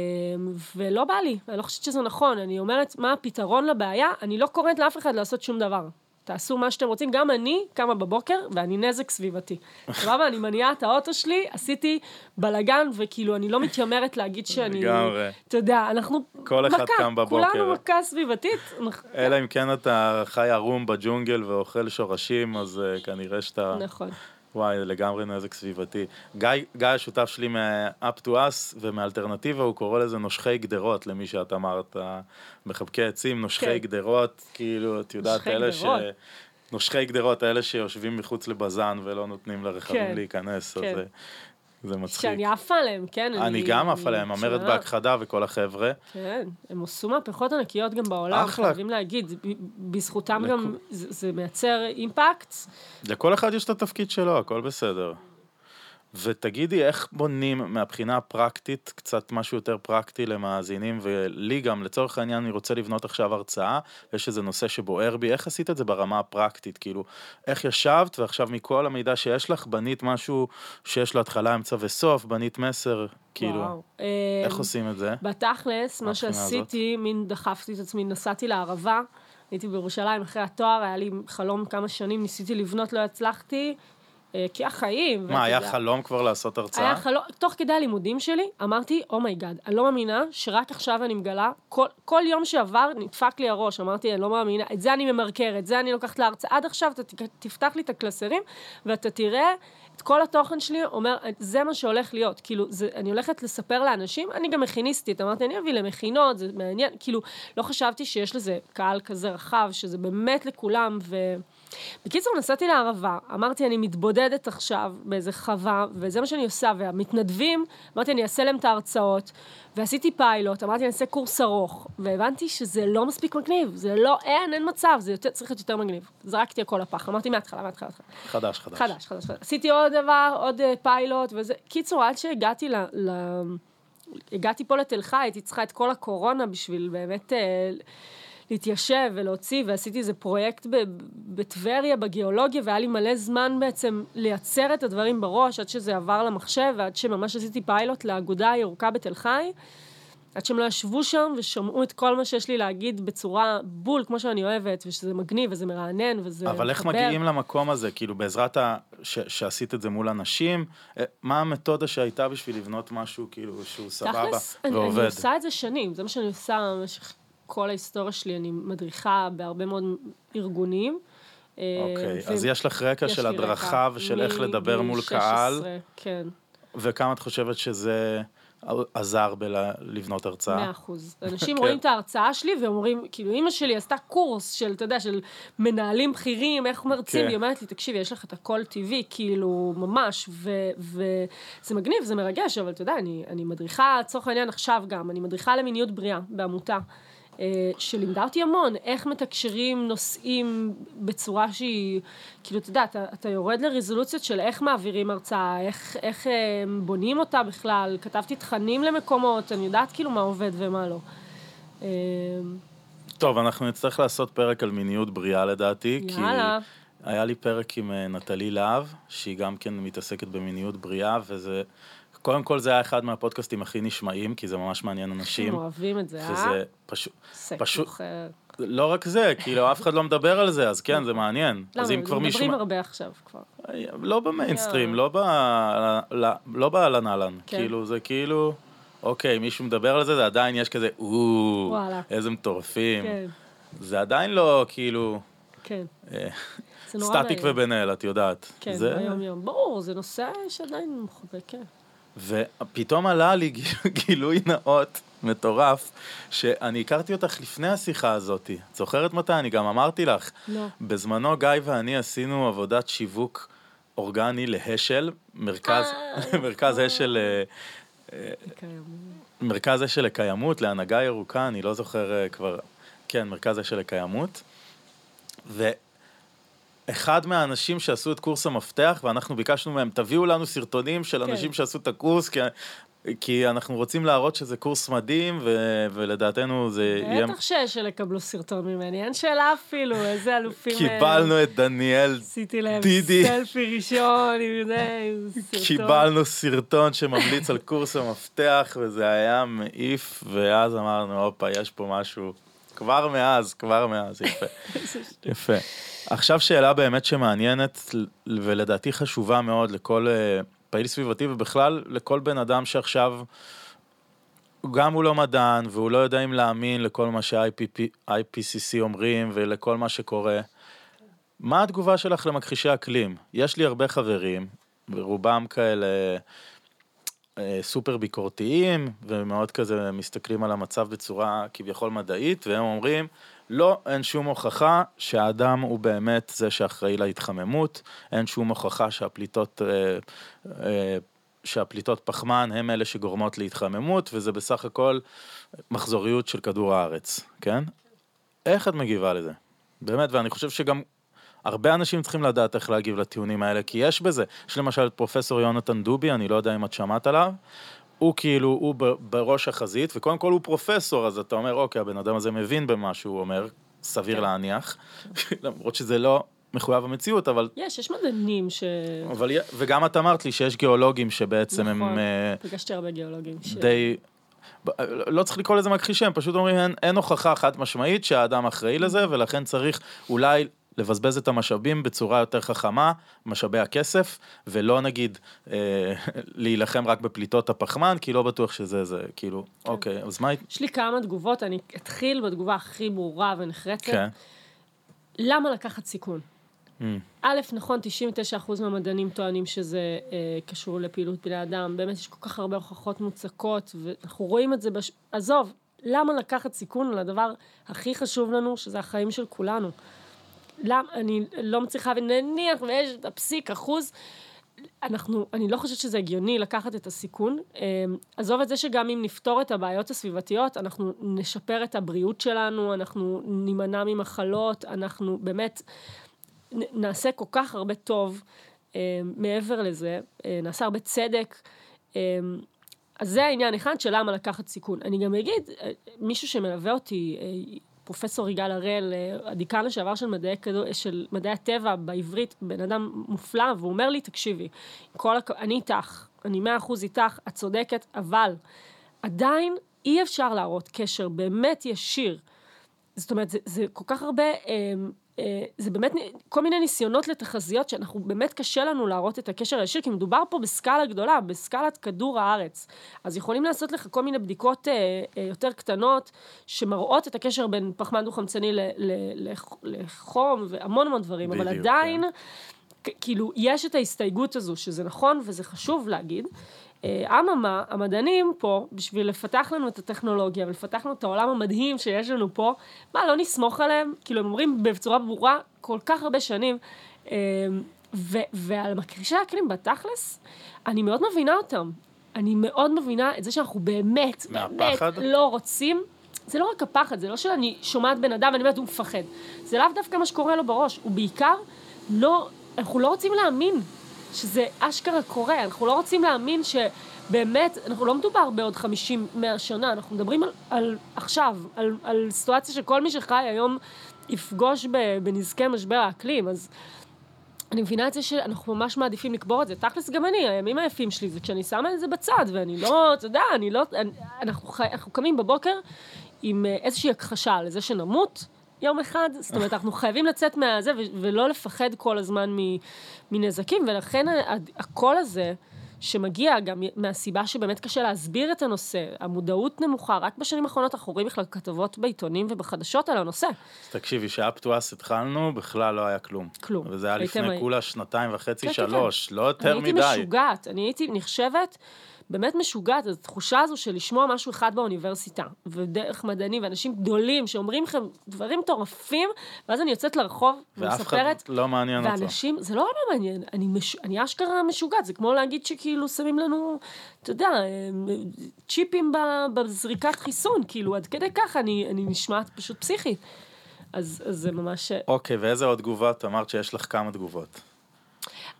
S2: ולא בא לי, אני לא חושבת שזה נכון. אני אומרת, מה הפתרון לבעיה? אני לא קוראת לאף אחד לעשות שום דבר. תעשו מה שאתם רוצים. גם אני קמה בבוקר ואני נזק סביבתי. סבבה? אני מניעה את האוטו שלי, עשיתי בלאגן, וכאילו, אני לא מתיימרת להגיד שאני...
S1: לגמרי.
S2: אתה יודע, אנחנו...
S1: כל אחד
S2: מכה,
S1: קם בבוקר.
S2: כולנו מכה סביבתית.
S1: אלא אם כן אתה חי ערום בג'ונגל ואוכל שורשים, אז uh, כנראה שאתה...
S2: נכון.
S1: וואי, לגמרי נזק סביבתי. גיא, גיא השותף שלי מ-up to us ומאלטרנטיבה, הוא קורא לזה נושכי גדרות, למי שאת אמרת, מחבקי עצים, נושכי
S2: כן.
S1: גדרות, כאילו, את יודעת, אלה ש...
S2: גדרות.
S1: נושכי גדרות, האלה שיושבים מחוץ לבזן ולא נותנים לרכבים
S2: כן.
S1: להיכנס, אז
S2: כן.
S1: זה, זה מצחיק.
S2: שאני עפה עליהם, כן?
S1: אני גם עף עליהם, המרד בהכחדה וכל החבר'ה.
S2: כן, הם עשו מהפכות ענקיות גם בעולם,
S1: אחלה.
S2: חייבים להגיד. בזכותם
S1: לכו-
S2: גם זה זה מייצר אימפקט.
S1: לכל אחד יש את התפקיד שלו, הכל בסדר. ותגידי, איך בונים מהבחינה הפרקטית, קצת משהו יותר פרקטי למאזינים, ולי גם, לצורך העניין, אני רוצה לבנות עכשיו הרצאה, יש איזה נושא שבוער בי, איך עשית את זה ברמה הפרקטית? כאילו, איך ישבת, ועכשיו מכל המידע שיש לך, בנית משהו שיש לו התחלה, אמצע וסוף, בנית מסר, כאילו,
S2: וואו.
S1: איך
S2: אמ,
S1: עושים את זה?
S2: בתכלס, מה שעשיתי, מין דחפתי את עצמי, נסעתי לערבה, הייתי בירושלים אחרי התואר, היה לי חלום כמה שנים, ניסיתי לבנות, לא הצלחתי, כי החיים.
S1: מה, היה
S2: יודע.
S1: חלום כבר לעשות הרצאה?
S2: היה חלום, תוך כדי הלימודים שלי, אמרתי, oh my God, אני לא מאמינה שרק עכשיו אני מגלה, כל, כל יום שעבר נדפק לי הראש, אמרתי, אני לא מאמינה, את זה אני ממרקרת, את זה אני לוקחת להרצאה, עד עכשיו אתה תפתח לי את הקלסרים, ואתה תראה את כל התוכן שלי, אומר, זה מה שהולך להיות, כאילו, זה, אני הולכת לספר לאנשים, אני גם מכיניסטית, אמרתי, אני אביא למכינות, זה מעניין, כאילו, לא חשבתי שיש לזה קהל כזה רחב, שזה באמת לכולם, ו... בקיצור, נסעתי לערבה, אמרתי, אני מתבודדת עכשיו באיזה חווה, וזה מה שאני עושה, והמתנדבים, אמרתי, אני אעשה להם את ההרצאות, ועשיתי פיילוט, אמרתי, אני אעשה קורס ארוך, והבנתי שזה לא מספיק מגניב, זה לא, אין, אין מצב, זה יותר, צריך להיות יותר מגניב. זרקתי הכל לפח, אמרתי מההתחלה, מההתחלה,
S1: חדש. חדש,
S2: חדש, חדש. עשיתי עוד דבר, עוד אה, פיילוט, וזה, קיצור, עד שהגעתי ל... ל... הגעתי פה לתל חי, הייתי צריכה את כל הקורונה בשביל באמת אה, להתיישב ולהוציא, ועשיתי איזה פרויקט בטבריה, בגיאולוגיה, והיה לי מלא זמן בעצם לייצר את הדברים בראש, עד שזה עבר למחשב, ועד שממש עשיתי פיילוט לאגודה הירוקה בתל חי. עד שהם לא ישבו שם ושמעו את כל מה שיש לי להגיד בצורה בול, כמו שאני אוהבת, ושזה מגניב וזה מרענן וזה
S1: אבל איך
S2: מחבר.
S1: מגיעים למקום הזה, כאילו בעזרת ה... ש... שעשית את זה מול אנשים, אה, מה המתודה שהייתה בשביל לבנות משהו כאילו שהוא סבבה
S2: תכלס, אני,
S1: ועובד?
S2: אני עושה את זה שנים, זה מה שאני עושה במשך כל ההיסטוריה שלי, אני מדריכה בהרבה מאוד ארגונים. אה,
S1: אוקיי,
S2: ו-
S1: אז יש לך רקע
S2: יש
S1: של הדרכה
S2: רקע
S1: ושל איך
S2: מ-
S1: לדבר מול
S2: מ-
S1: קהל,
S2: 16, כן.
S1: וכמה את חושבת שזה עזר בלבנות הרצאה.
S2: מאה אחוז. אנשים
S1: כן.
S2: רואים את ההרצאה שלי ואומרים, כאילו, אימא שלי עשתה קורס של, אתה יודע, של מנהלים בכירים, איך מרצים,
S1: כן.
S2: והיא אומרת לי, תקשיבי, יש לך את הכל טבעי, כאילו, ממש, וזה מגניב, זה מרגש, אבל אתה יודע, אני, אני מדריכה, לצורך העניין עכשיו גם, אני מדריכה למיניות בריאה בעמותה. אה, שלימדה אותי המון, איך מתקשרים נושאים בצורה שהיא, כאילו, אתה יודע, אתה, אתה יורד לרזולוציות של איך מעבירים הרצאה, איך, איך אה, בונים אותה בכלל, כתבתי תכנים למקומות, אני יודעת כאילו מה עובד ומה לא. אה,
S1: טוב, אנחנו נצטרך לעשות פרק על מיניות בריאה לדעתי.
S2: יאללה.
S1: כי היה לי פרק עם נטלי להב, שהיא גם כן מתעסקת במיניות בריאה, וזה... קודם כל זה היה אחד מהפודקאסטים הכי נשמעים, כי זה ממש מעניין אנשים.
S2: הם אוהבים את זה, אה?
S1: וזה פשוט... פשוט-. לא רק זה, כאילו אף אחד לא מדבר על זה, אז כן, זה מעניין. אז אם
S2: למה?
S1: כבר מישהו...
S2: מדברים הרבה עכשיו כבר.
S1: לא במיינסטרים. לא לא באהלן אהלן.
S2: כן.
S1: כאילו, זה כאילו... אוקיי, מישהו מדבר על זה, זה עדיין יש כזה, או. איזה מטורפים.
S2: כן,
S1: זה עדיין לא, כאילו,
S2: כן.
S1: אה, סטטיק. ובן אל, את יודעת.
S2: כן, ביום יום. ברור, זה נושא שעדיין מחובק, כן.
S1: ופתאום עלה לי גיל- גילוי נאות מטורף, שאני הכרתי אותך לפני השיחה הזאת. את זוכרת מתי? אני גם אמרתי לך.
S2: לא.
S1: בזמנו גיא ואני עשינו עבודת שיווק אורגני להשל, מרכז,
S2: אה,
S1: מרכז אשל, אה,
S2: קיים.
S1: מרכז אשל לקיימות, להנהגה ירוקה, אני לא זוכר אה, כבר, כן, מרכז אשל לקיימות. ואחד מהאנשים שעשו את קורס המפתח, ואנחנו ביקשנו מהם, תביאו לנו סרטונים של
S2: כן.
S1: אנשים שעשו את הקורס, כי, כי אנחנו רוצים להראות שזה קורס מדהים, ו, ולדעתנו זה יהיה...
S2: בטח שיש יקבלו סרטון ממני, אין שאלה אפילו, איזה אלופים... הם.
S1: קיבלנו את דניאל
S2: עשיתי להם
S1: דידי.
S2: סלפי ראשון, עם זה, עם סרטון.
S1: קיבלנו סרטון שממליץ על קורס המפתח, וזה היה מעיף, ואז אמרנו, הופה, יש פה משהו. כבר מאז, כבר מאז, יפה. יפה. עכשיו שאלה באמת שמעניינת, ולדעתי חשובה מאוד לכל אה, פעיל סביבתי, ובכלל לכל בן אדם שעכשיו, גם הוא לא מדען, והוא לא יודע אם להאמין לכל מה ש-IPCC אומרים, ולכל מה שקורה. מה התגובה שלך למכחישי אקלים? יש לי הרבה חברים, ורובם כאלה סופר ביקורתיים, ומאוד כזה מסתכלים על המצב בצורה כביכול מדעית, והם אומרים, לא, אין שום הוכחה שהאדם הוא באמת זה שאחראי להתחממות, אין שום הוכחה שהפליטות, אה, אה, שהפליטות פחמן הם אלה שגורמות להתחממות, וזה בסך הכל מחזוריות של כדור הארץ, כן? איך את מגיבה לזה? באמת, ואני חושב שגם הרבה אנשים צריכים לדעת איך להגיב לטיעונים האלה, כי יש בזה. יש למשל את פרופסור יונתן דובי, אני לא יודע אם את שמעת עליו, הוא כאילו, הוא בראש החזית, וקודם כל הוא פרופסור, אז אתה אומר, אוקיי, הבן אדם הזה מבין במה שהוא אומר, סביר
S2: כן.
S1: להניח, למרות שזה לא מחויב המציאות, אבל...
S2: יש, יש מדענים ש...
S1: אבל וגם את אמרת לי שיש גיאולוגים שבעצם
S2: נכון,
S1: הם אה,
S2: פגשתי הרבה גיאולוגים. ש-
S1: די... לא צריך לקרוא לזה מכחישים, פשוט אומרים אין, אין הוכחה חד משמעית שהאדם אחראי לזה, ולכן צריך אולי לבזבז את המשאבים בצורה יותר חכמה, משאבי הכסף, ולא נגיד אה, להילחם רק בפליטות הפחמן, כי לא בטוח שזה זה, כאילו,
S2: כן.
S1: אוקיי, אז מה...
S2: יש לי כמה תגובות, אני אתחיל בתגובה הכי ברורה ונחרצת.
S1: כן.
S2: למה לקחת סיכון?
S1: Mm,
S2: א', נכון, 99% מהמדענים טוענים שזה אה, קשור לפעילות בני אדם, באמת יש כל כך הרבה הוכחות מוצקות, ואנחנו רואים את זה, בש... עזוב, למה לקחת סיכון על הדבר הכי חשוב לנו, שזה החיים של כולנו? למה, אני לא מצליחה להבין, נניח ויש את הפסיק אחוז, אנחנו, אני לא חושבת שזה הגיוני לקחת את הסיכון. אה, עזוב את זה שגם אם נפתור את הבעיות הסביבתיות, אנחנו נשפר את הבריאות שלנו, אנחנו נימנע ממחלות, אנחנו באמת נעשה כל כך הרבה טוב אה, מעבר לזה, אה, נעשה הרבה צדק. אה, אז זה העניין אחד של למה לקחת סיכון. אני גם אגיד, אה, מישהו שמלווה אותי, אה, פרופסור יגאל הראל, אה, הדיקן לשעבר של מדעי, של מדעי הטבע בעברית, בן אדם מופלא, והוא אומר לי, תקשיבי, כל הכ... אני איתך, אני מאה אחוז איתך, את צודקת, אבל עדיין אי אפשר להראות קשר באמת ישיר. זאת אומרת, זה, זה כל כך הרבה, אה, זה באמת כל מיני ניסיונות לתחזיות שאנחנו, באמת קשה לנו להראות את הקשר הישיר, כי מדובר פה בסקאלה גדולה, בסקאלת כדור הארץ. אז יכולים לעשות לך כל מיני בדיקות אה, אה, יותר קטנות, שמראות את הקשר בין פחמן ל- לח- לחום והמון המון דברים, אבל
S1: בדיוק,
S2: עדיין,
S1: כן.
S2: כאילו, יש את ההסתייגות הזו, שזה נכון וזה חשוב להגיד. אה, אממה, המדענים פה, בשביל לפתח לנו את הטכנולוגיה ולפתח לנו את העולם המדהים שיש לנו פה, מה, לא נסמוך עליהם? כאילו, הם אומרים בצורה ברורה כל כך הרבה שנים, אה, ו- ועל מקרישי האקלים בתכלס, אני מאוד מבינה אותם. אני מאוד מבינה את זה שאנחנו באמת? באמת לא רוצים. זה לא רק הפחד, זה לא שאני שומעת בן אדם ואני אומרת, הוא מפחד. זה לאו דווקא מה שקורה לו בראש, הוא בעיקר לא, אנחנו לא רוצים להאמין שזה אשכרה קורה, אנחנו לא רוצים להאמין שבאמת, אנחנו לא מדובר בעוד 50-100 שנה, אנחנו מדברים על, על עכשיו, על, על סיטואציה שכל מי שחי היום יפגוש בנזקי משבר האקלים, אז אני מבינה את זה שאנחנו ממש מעדיפים לקבור את זה. תכלס גם אני, הימים היפים שלי זה כשאני שמה את זה בצד, ואני לא, אתה יודע, אני לא, אני, אנחנו, חי, אנחנו קמים בבוקר עם אה, איזושהי הכחשה על זה שנמות יום אחד, זאת אומרת, אנחנו חייבים לצאת מהזה ולא לפחד כל הזמן מנזקים, ולכן הקול הזה, שמגיע גם מהסיבה שבאמת קשה להסביר את הנושא, המודעות נמוכה, רק בשנים האחרונות אנחנו רואים בכלל כתבות בעיתונים ובחדשות על הנושא.
S1: אז תקשיבי, שאפ טו אס התחלנו, בכלל לא היה כלום.
S2: כלום.
S1: וזה היה לפני כולה שנתיים וחצי,
S2: כן,
S1: שלוש,
S2: כן,
S1: לא יותר מדי.
S2: אני הייתי משוגעת, אני הייתי נחשבת באמת משוגעת, התחושה הזו של לשמוע משהו אחד באוניברסיטה, ודרך מדענים ואנשים גדולים שאומרים לכם דברים מטורפים, ואז אני יוצאת לרחוב
S1: ואף
S2: ומספרת,
S1: אחד לא מעניין אותו.
S2: ואנשים, זה לא לא מעניין, אני, מש, אני אשכרה משוגעת, זה כמו להגיד שכאילו שמים לנו, אתה יודע, צ'יפים בזריקת חיסון, כאילו עד כדי כך אני, אני נשמעת פשוט פסיכית. אז, אז זה ממש...
S1: אוקיי, ואיזה עוד תגובות? אמרת שיש לך כמה תגובות.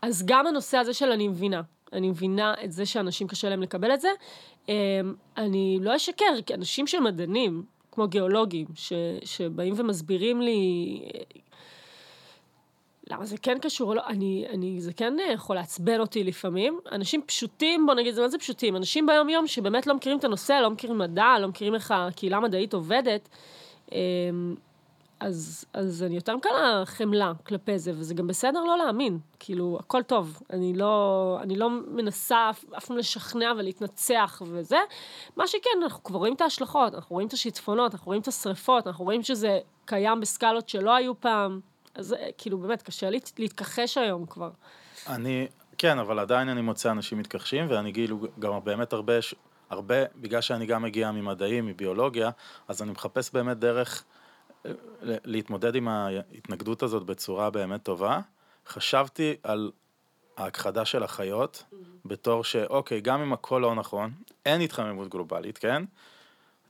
S2: אז גם הנושא הזה של אני מבינה. אני מבינה את זה שאנשים קשה להם לקבל את זה. אמ, אני לא אשקר, כי אנשים של מדענים, כמו גיאולוגים, ש, שבאים ומסבירים לי למה זה כן קשור או לא, אני, אני, זה כן יכול לעצבן אותי לפעמים. אנשים פשוטים, בוא נגיד, מה זה פשוטים? אנשים ביום יום שבאמת לא מכירים את הנושא, לא מכירים מדע, לא מכירים איך הקהילה המדעית עובדת. אז, אז אני יותר מקלה חמלה כלפי זה, וזה גם בסדר לא להאמין, כאילו, הכל טוב. אני לא, אני לא מנסה אף, פעם לשכנע ולהתנצח וזה. מה שכן, אנחנו כבר רואים את ההשלכות, אנחנו רואים את השיטפונות, אנחנו רואים את השריפות, אנחנו רואים שזה קיים בסקלות שלא היו פעם. אז כאילו, באמת, קשה לי להתכחש היום כבר.
S1: אני, כן, אבל עדיין אני מוצא אנשים מתכחשים, ואני כאילו גם באמת הרבה, הרבה, בגלל שאני גם מגיע ממדעים, מביולוגיה, אז אני מחפש באמת דרך... להתמודד עם ההתנגדות הזאת בצורה באמת טובה, חשבתי על ההכחדה של החיות, mm-hmm. בתור שאוקיי, גם אם הכל לא נכון, אין התחממות גלובלית, כן?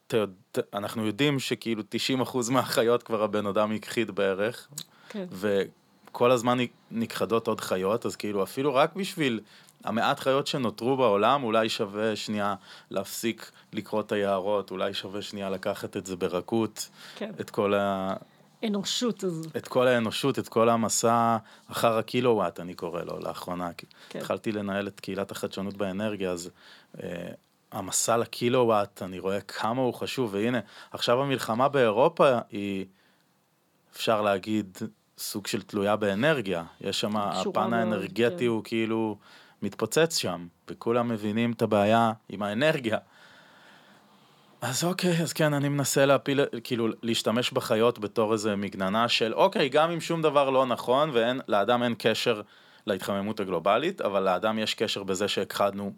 S1: ת, ת, אנחנו יודעים שכאילו 90% מהחיות כבר הבן אדם הכחיד בערך, כן. וכל הזמן נכחדות עוד חיות, אז כאילו אפילו רק בשביל המעט חיות שנותרו בעולם, אולי שווה שנייה להפסיק לקרוא את היערות, אולי שווה שנייה לקחת את זה ברכות, כן. את כל ה...
S2: אנושות הזו.
S1: את כל האנושות, את כל המסע אחר הקילוואט, אני קורא לו לאחרונה. כן. התחלתי לנהל את קהילת החדשנות באנרגיה, אז אה, המסע לקילוואט, אני רואה כמה הוא חשוב, והנה, עכשיו המלחמה באירופה היא, אפשר להגיד, סוג של תלויה באנרגיה. יש שם, הפן האנרגטי כן. הוא כאילו... מתפוצץ שם, וכולם מבינים את הבעיה עם האנרגיה. אז אוקיי, אז כן, אני מנסה להפיל, כאילו, להשתמש בחיות בתור איזה מגננה של, אוקיי, גם אם שום דבר לא נכון, ולאדם אין קשר להתחממות הגלובלית, אבל לאדם יש קשר בזה שהכחדנו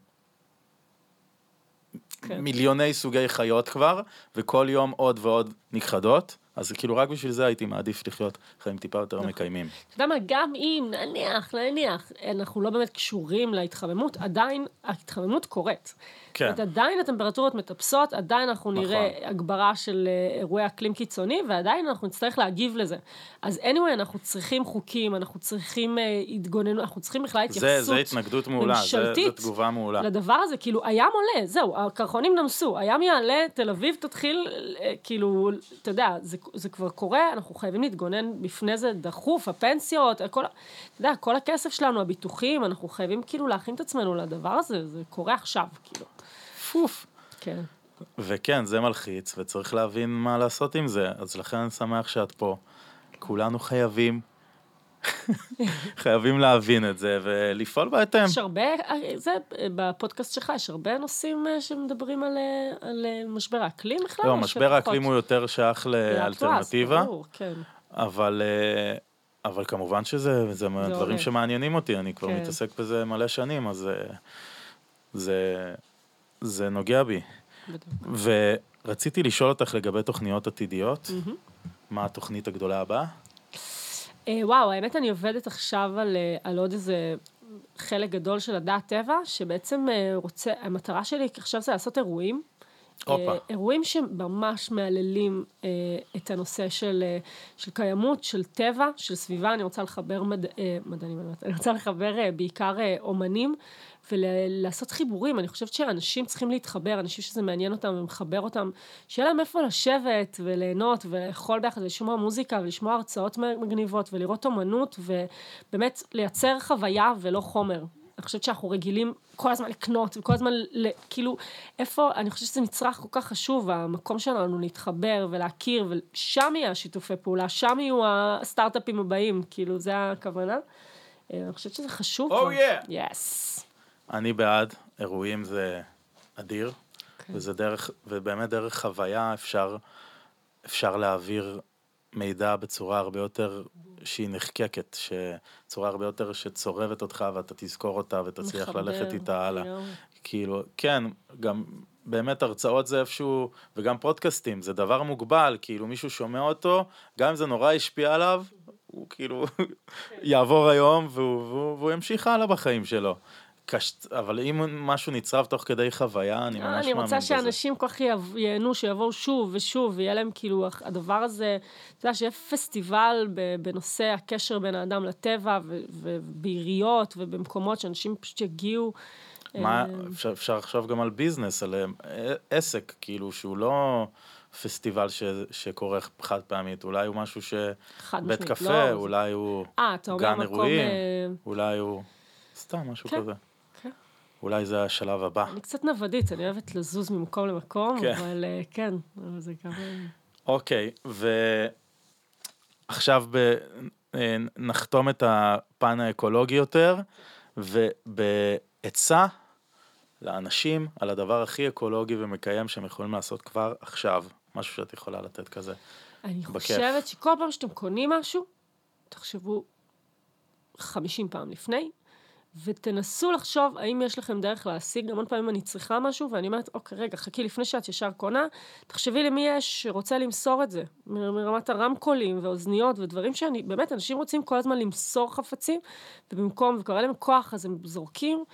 S1: כן. מיליוני סוגי חיות כבר, וכל יום עוד ועוד נכחדות. אז כאילו רק בשביל זה הייתי מעדיף לחיות חיים טיפה יותר נכון. מקיימים.
S2: אתה יודע מה, גם אם נניח, נניח, אנחנו לא באמת קשורים להתחממות, עדיין ההתחממות קורית. כן. זאת עדיין הטמפרטורות מטפסות, עדיין אנחנו נכון. נראה הגברה של אה, אירועי אקלים קיצוני, ועדיין אנחנו נצטרך להגיב לזה. אז anyway, אנחנו צריכים חוקים, אנחנו צריכים uh, התגוננות, אנחנו צריכים בכלל התייחסות
S1: ממשלתית. זה, זה התנגדות מעולה, זה, זה תגובה מעולה.
S2: לדבר הזה, כאילו, הים עולה, זהו, הקרחונים נמסו, הים יעלה, תל אביב תתחיל, אה, כאילו, אתה יודע, זה, זה כבר קורה, אנחנו חייבים להתגונן בפני זה דחוף, הפנסיות, כל, אתה יודע, כל הכסף שלנו, הביטוחים, אנחנו חייבים כאילו להכין את עצמנו לדבר הזה, זה קורה עכשיו, כאילו.
S1: פוף.
S2: כן.
S1: וכן, זה מלחיץ, וצריך להבין מה לעשות עם זה, אז לכן אני שמח שאת פה. כולנו חייבים, חייבים להבין את זה ולפעול בהתאם.
S2: יש הרבה, זה, בפודקאסט שלך יש הרבה נושאים אה, שמדברים על, אה, על אה, משבר האקלים בכלל?
S1: לא, משבר האקלים הוא יותר שייך לאלטרנטיבה,
S2: כן.
S1: אבל... אבל כמובן שזה זה דברים שמעניינים אותי, אני כבר כן. מתעסק בזה מלא שנים, אז זה, זה נוגע בי.
S2: בדיוק.
S1: ורציתי לשאול אותך לגבי תוכניות עתידיות,
S2: מהמם.
S1: מה התוכנית הגדולה הבאה?
S2: אה, וואו, האמת אני עובדת עכשיו על, אה, על עוד איזה חלק גדול של הדעת טבע, שבעצם אה, רוצה, המטרה שלי עכשיו זה לעשות אירועים.
S1: הופה.
S2: אה, אירועים שממש מהללים אה, את הנושא של, אה, של קיימות, של טבע, של סביבה. אני רוצה לחבר מד, אה, מדענים, אני רוצה לחבר אה, בעיקר אה, אומנים ולעשות חיבורים. אני חושבת שאנשים צריכים להתחבר, אנשים שזה מעניין אותם ומחבר אותם, שיהיה להם איפה לשבת וליהנות ולאכול ביחד ולשמוע מוזיקה ולשמוע הרצאות מגניבות ולראות אומנות ובאמת לייצר חוויה ולא חומר. אני חושבת שאנחנו רגילים כל הזמן לקנות וכל הזמן, ל, כאילו, איפה, אני חושבת שזה מצרך כל כך חשוב, המקום שלנו להתחבר ולהכיר, ושם יהיה השיתופי פעולה, שם יהיו הסטארט-אפים הבאים, כאילו, זה הכוונה. אה, אני חושבת שזה חשוב.
S1: Oh, yeah.
S2: יס.
S1: אני בעד, אירועים זה אדיר,
S2: כן.
S1: וזה דרך, ובאמת דרך חוויה אפשר, אפשר להעביר מידע בצורה הרבה יותר שהיא נחקקת, צורה הרבה יותר שצורבת אותך ואתה תזכור אותה ותצליח
S2: מחבר,
S1: ללכת איתה הלאה. כאילו, כן, גם באמת הרצאות זה איפשהו, וגם פודקאסטים, זה דבר מוגבל, כאילו מישהו שומע אותו, גם אם זה נורא השפיע עליו, הוא כאילו יעבור היום והוא, והוא, והוא ימשיך הלאה בחיים שלו. קש... אבל אם משהו נצרב תוך כדי חוויה, אני ממש מאמין בזה.
S2: אני רוצה שאנשים כל כך ייהנו, שיבואו שוב ושוב, ויהיה להם כאילו, הדבר הזה, אתה יודע, שיהיה פסטיבל בנושא הקשר בין האדם לטבע, ובעיריות ובמקומות שאנשים פשוט יגיעו.
S1: מה,
S2: אה,
S1: אפשר, אפשר לחשוב גם על ביזנס, על אה, עסק, כאילו, שהוא לא פסטיבל ש, שקורה חד פעמית, אולי הוא משהו ש...
S2: חד
S1: בית
S2: משמעית,
S1: קפה,
S2: לא, זה-
S1: אולי הוא
S2: אה, אתה אומר
S1: גן. אירועים,
S2: אה,
S1: אולי הוא... סתם, משהו
S2: כן,
S1: כזה. אולי זה השלב הבא.
S2: אני קצת נוודית, אני אוהבת לזוז ממקום למקום,
S1: כן.
S2: אבל אה, כן, אבל זה גם... אה,
S1: אוקיי, ועכשיו ב... אה, נחתום את הפן האקולוגי יותר, ובעצה לאנשים על הדבר הכי אקולוגי ומקיים שהם יכולים לעשות כבר עכשיו, משהו שאת יכולה לתת כזה.
S2: אני
S1: בכיף.
S2: חושבת שכל פעם שאתם קונים משהו, תחשבו 50 פעם לפני, ותנסו לחשוב האם יש לכם דרך להשיג, המון פעמים אני צריכה משהו, ואני אומרת, אוקיי, רגע, חכי, לפני שאת ישר קונה, תחשבי למי יש שרוצה למסור את זה, מרמת הרמקולים ואוזניות ודברים שאני, באמת, אנשים רוצים כל הזמן למסור חפצים, ובמקום, וקורה להם כוח, אז הם זורקים,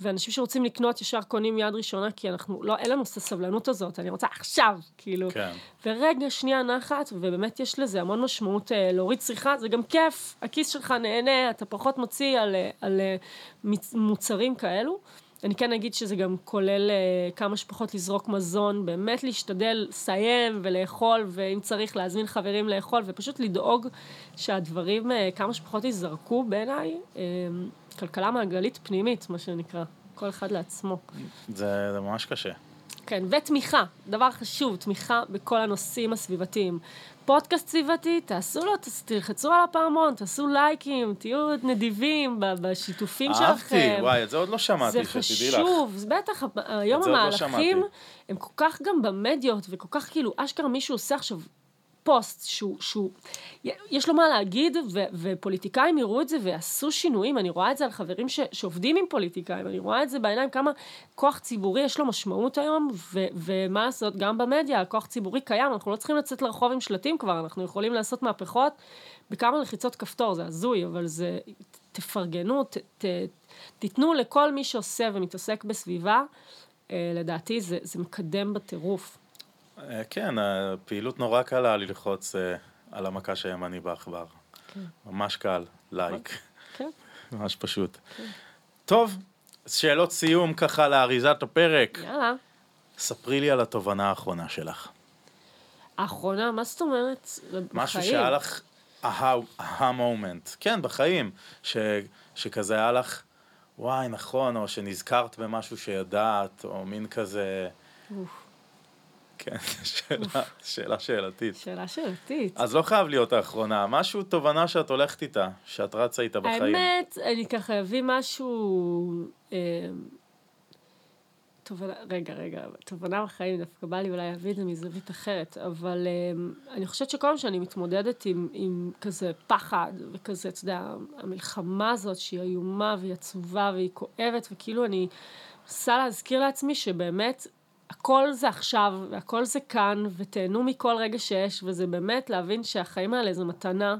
S2: ואנשים שרוצים לקנות ישר קונים יד ראשונה, כי אנחנו, לא, אין לנו את הסבלנות הזאת, אני רוצה עכשיו, כאילו.
S1: כן.
S2: ורגע שנייה נחת, ובאמת יש לזה המון משמעות אה, להוריד צריכה, זה גם כיף, הכיס שלך נהנה, אתה פחות מוציא על, אה, על אה, מצ- מוצרים כאלו. אני כן אגיד שזה גם כולל אה, כמה שפחות לזרוק מזון, באמת להשתדל לסיים ולאכול, ואם צריך להזמין חברים לאכול, ופשוט לדאוג שהדברים אה, כמה שפחות ייזרקו בעיניי. אה, כלכלה מעגלית פנימית, מה שנקרא, כל אחד לעצמו.
S1: זה, זה ממש קשה.
S2: כן, ותמיכה, דבר חשוב, תמיכה בכל הנושאים הסביבתיים. פודקאסט סביבתי, תעשו לו, תלחצו על הפעמון, תעשו לייקים, תהיו נדיבים בשיתופים שלכם.
S1: אהבתי, וואי, את זה עוד לא שמעתי,
S2: זה
S1: שתדעי לך.
S2: חשוב, זה בטח, היום
S1: זה לא
S2: המהלכים
S1: שמעתי.
S2: הם כל כך גם במדיות, וכל כך כאילו, אשכרה מישהו עושה עכשיו פוסט שהוא, שהוא יש לו מה להגיד, ו, ופוליטיקאים יראו את זה ויעשו שינויים, אני רואה את זה על חברים ש, שעובדים עם פוליטיקאים, אני רואה את זה בעיניים, כמה כוח ציבורי יש לו משמעות היום, ו, ומה לעשות, גם במדיה, הכוח ציבורי קיים, אנחנו לא צריכים לצאת לרחוב עם שלטים כבר, אנחנו יכולים לעשות מהפכות בכמה לחיצות כפתור, זה הזוי, אבל זה, תפרגנו, ת, ת, תיתנו לכל מי שעושה ומתעסק בסביבה, אה, לדעתי זה, זה מקדם בטירוף.
S1: אה, כן, הפעילות נורא קלה ללחוץ אה, על המקש הימני בעכבר. ממש קל, לייק.
S2: כן.
S1: ממש פשוט. טוב, שאלות סיום ככה לאריזת הפרק.
S2: יאללה.
S1: ספרי לי על התובנה האחרונה שלך.
S2: האחרונה, מה זאת אומרת?
S1: משהו
S2: בחיים.
S1: שהיה לך אהה מומנט. כן, בחיים. ש, שכזה היה לך, וואי, נכון, או שנזכרת במשהו שידעת, או מין כזה...
S2: אוף.
S1: כן, שאלה, שאלה שאלתית.
S2: שאלה שאלתית.
S1: אז לא חייב להיות האחרונה, משהו, תובנה שאת הולכת איתה, שאת רצה איתה בחיים.
S2: האמת, אני ככה אביא משהו... אה, תובנה, רגע, רגע, תובנה בחיים, דווקא בא לי אולי להביא את זה מזווית אחרת, אבל אה, אני חושבת שכל פעם שאני מתמודדת עם, עם כזה פחד, וכזה, אתה יודע, המלחמה הזאת שהיא איומה והיא עצובה והיא כואבת, וכאילו אני מנסה להזכיר לעצמי שבאמת הכל זה עכשיו, והכל זה כאן, ותהנו מכל רגע שיש, וזה באמת להבין שהחיים האלה זה מתנה,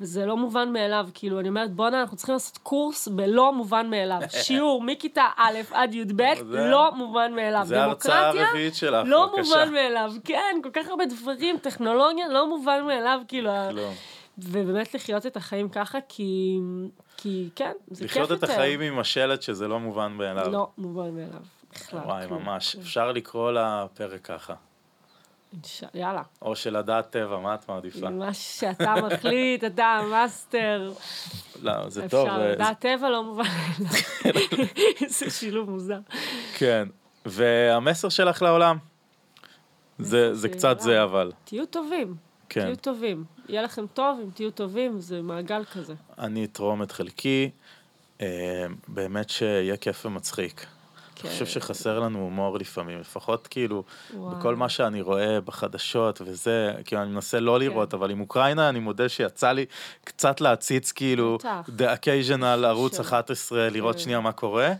S2: וזה לא מובן מאליו. כאילו, אני אומרת, בואנה, אנחנו צריכים לעשות קורס בלא מובן מאליו. שיעור מכיתה א' עד י"ב, לא מובן מאליו.
S1: זה ההרצאה הרביעית שלך,
S2: לא
S1: בבקשה.
S2: מובן מאליו. כן, כל כך הרבה דברים, טכנולוגיה, לא מובן מאליו, כאילו...
S1: לא.
S2: ובאמת לחיות את החיים ככה, כי, כי כן, זה כיף יותר.
S1: לחיות את החיים עם השלט שזה לא מובן מאליו.
S2: לא מובן מאליו, בכלל.
S1: וואי,
S2: כלום,
S1: ממש.
S2: כלום.
S1: אפשר לקרוא לפרק ככה.
S2: יאללה,
S1: או שלדעת טבע, מה את מעדיפה?
S2: מה שאתה מחליט, אתה המאסטר.
S1: לא, זה טוב.
S2: אפשר,
S1: אה,
S2: לדעת טבע לא מובן. איזה שילוב מוזר.
S1: כן. והמסר שלך לעולם? זה זה
S2: של
S1: קצת זה. אבל.
S2: תהיו טובים,
S1: כן.
S2: תהיו טובים. יהיה לכם טוב אם תהיו טובים, זה מעגל כזה.
S1: אני אתרום את חלקי. אה, באמת שיהיה כיף ומצחיק.
S2: כן.
S1: אני חושב שחסר לנו הומור לפעמים, לפחות כאילו,
S2: וואו.
S1: בכל מה שאני רואה בחדשות וזה, כאילו אני מנסה לא לראות, אבל עם אוקראינה אני מודה שיצא לי קצת להציץ כאילו. The Occasional ערוץ
S2: של-
S1: 11, לראות
S2: כן.
S1: שנייה מה קורה,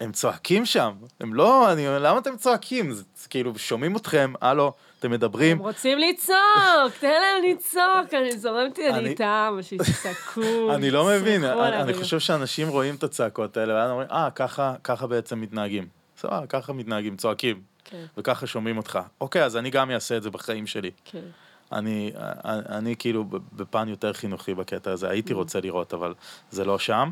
S1: והם צועקים שם, הם לא, אני אומר, למה אתם צועקים? זה, כאילו, שומעים אתכם, הלו, אתם מדברים,
S2: הם רוצים לצעוק, תן להם לצעוק, אני זורמתי,
S1: אני-
S2: איתם, שיצעקו.
S1: אני לא מבין, אני, חושב שאנשים רואים את הצעקות האלה, ואז אומרים, אה, ככה, ככה בעצם מתנהגים. סבבה, ככה מתנהגים, צועקים,
S2: כן,
S1: וככה שומעים אותך. אוקיי, אז אני גם אעשה את זה בחיים שלי.
S2: כן.
S1: אני, אני, אני כאילו בפן יותר חינוכי בקטע הזה, הייתי
S2: Mm.
S1: רוצה לראות, אבל זה לא שם.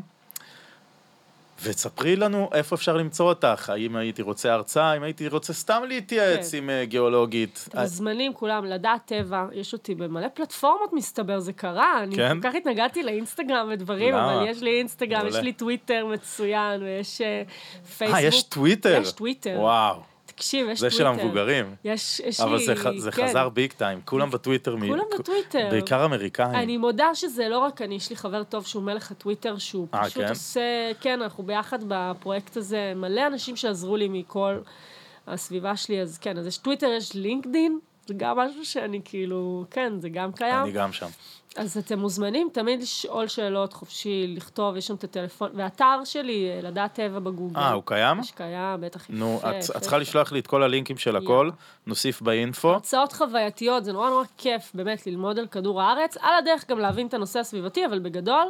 S1: ותספרי לנו איפה אפשר למצוא אותך, האם הייתי רוצה הרצאה, אם הייתי רוצה סתם להתייעץ
S2: כן.
S1: עם אה, גיאולוגית.
S2: אתם מוזמנים כולם לדעת טבע, יש אותי במלא פלטפורמות מסתבר, זה קרה, אני
S1: כן?
S2: כל כך התנגדתי לאינסטגרם ודברים,
S1: למה?
S2: אבל יש לי אינסטגרם, יש. לי טוויטר מצוין, ויש אה, פייסבוק.
S1: אה, יש טוויטר?
S2: יש טוויטר.
S1: וואו,
S2: תקשיב, יש
S1: זה
S2: טוויטר.
S1: של המבוגרים.
S2: יש, יש
S1: אבל
S2: לי,
S1: זה, ח- זה
S2: כן.
S1: חזר big time, כולם בטוויטר. מ-
S2: כולם
S1: כ-
S2: בטוויטר.
S1: בעיקר אמריקאים.
S2: אני מודה שזה לא רק אני, יש לי חבר טוב שהוא מלך הטוויטר, שהוא
S1: אה,
S2: פשוט
S1: כן?
S2: עושה, כן, אנחנו ביחד בפרויקט הזה, מלא אנשים שעזרו לי מכל הסביבה שלי, אז כן, אז יש טוויטר, יש לינקדין, זה גם משהו שאני כאילו, כן, זה גם קיים.
S1: אני גם שם.
S2: אז אתם מוזמנים תמיד לשאול שאלות חופשי, לכתוב, יש שם את הטלפון, והאתר שלי, אה, לדעת טבע בגוגל.
S1: אה, הוא קיים?
S2: יש קיים, בטח יפה.
S1: נו, את צריכה. לשלוח לי את כל הלינקים של הכל. נוסיף באינפו.
S2: הרצאות חווייתיות, זה נורא נורא כיף באמת ללמוד על כדור הארץ, על הדרך גם להבין את הנושא הסביבתי, אבל בגדול,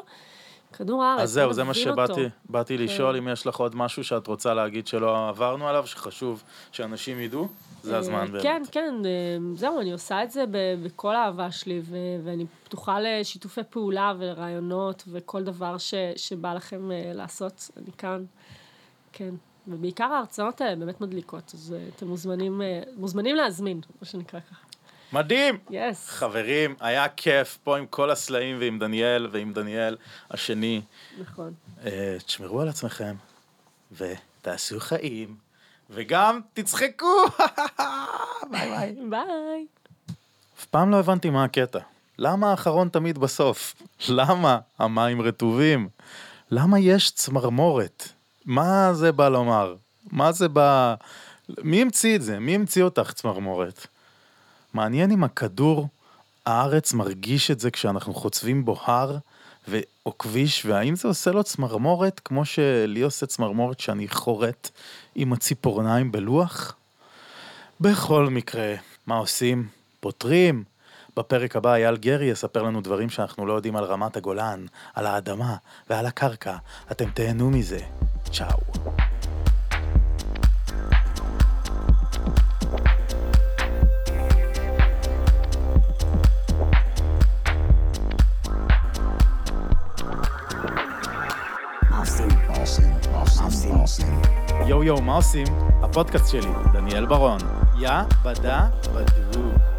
S2: כדור הארץ,
S1: אז זהו, זה מה. שבאתי באתי לשאול,
S2: כן.
S1: אם יש לך עוד משהו שאת רוצה להגיד שלא עברנו עליו, שחשוב שאנשים ידעו, זה הזמן באמת.
S2: כן, כן, אה, זהו, אני עושה את זה בכל האהבה שלי, ואני פתוחה לשיתופי פעולה ולרעיונות וכל דבר ש- שבא לכם אה, לעשות, אני כאן, כן. ובעיקר ההרצאות האלה באמת מדליקות, אז אה, אתם מוזמנים, אה, מוזמנים להזמין, מה שנקרא ככה.
S1: מדהים!
S2: yes.
S1: חברים, היה כיף פה עם כל הסלעים ועם דניאל ועם דניאל השני.
S2: נכון.
S1: אה, תשמרו על עצמכם, ותעשו חיים, וגם תצחקו! ביי ביי.
S2: ביי.
S1: אף פעם לא הבנתי מה הקטע. למה האחרון תמיד בסוף? למה המים רטובים? למה יש צמרמורת? מה זה בא לומר? מה זה בא... מי המציא את זה? מי המציא אותך צמרמורת? מעניין אם הכדור הארץ מרגיש את זה כשאנחנו חוצבים בו הר ו... או כביש, והאם זה עושה לו צמרמורת כמו שלי עושה צמרמורת שאני חורט עם הציפורניים בלוח? בכל מקרה, מה עושים? פותרים. בפרק הבא אייל גרי יספר לנו דברים שאנחנו לא יודעים על רמת הגולן, על האדמה ועל הקרקע. אתם תהנו מזה. צ'או. יואו יואו, מה עושים? הפודקאסט שלי, דניאל ברון. יא בדה בדו.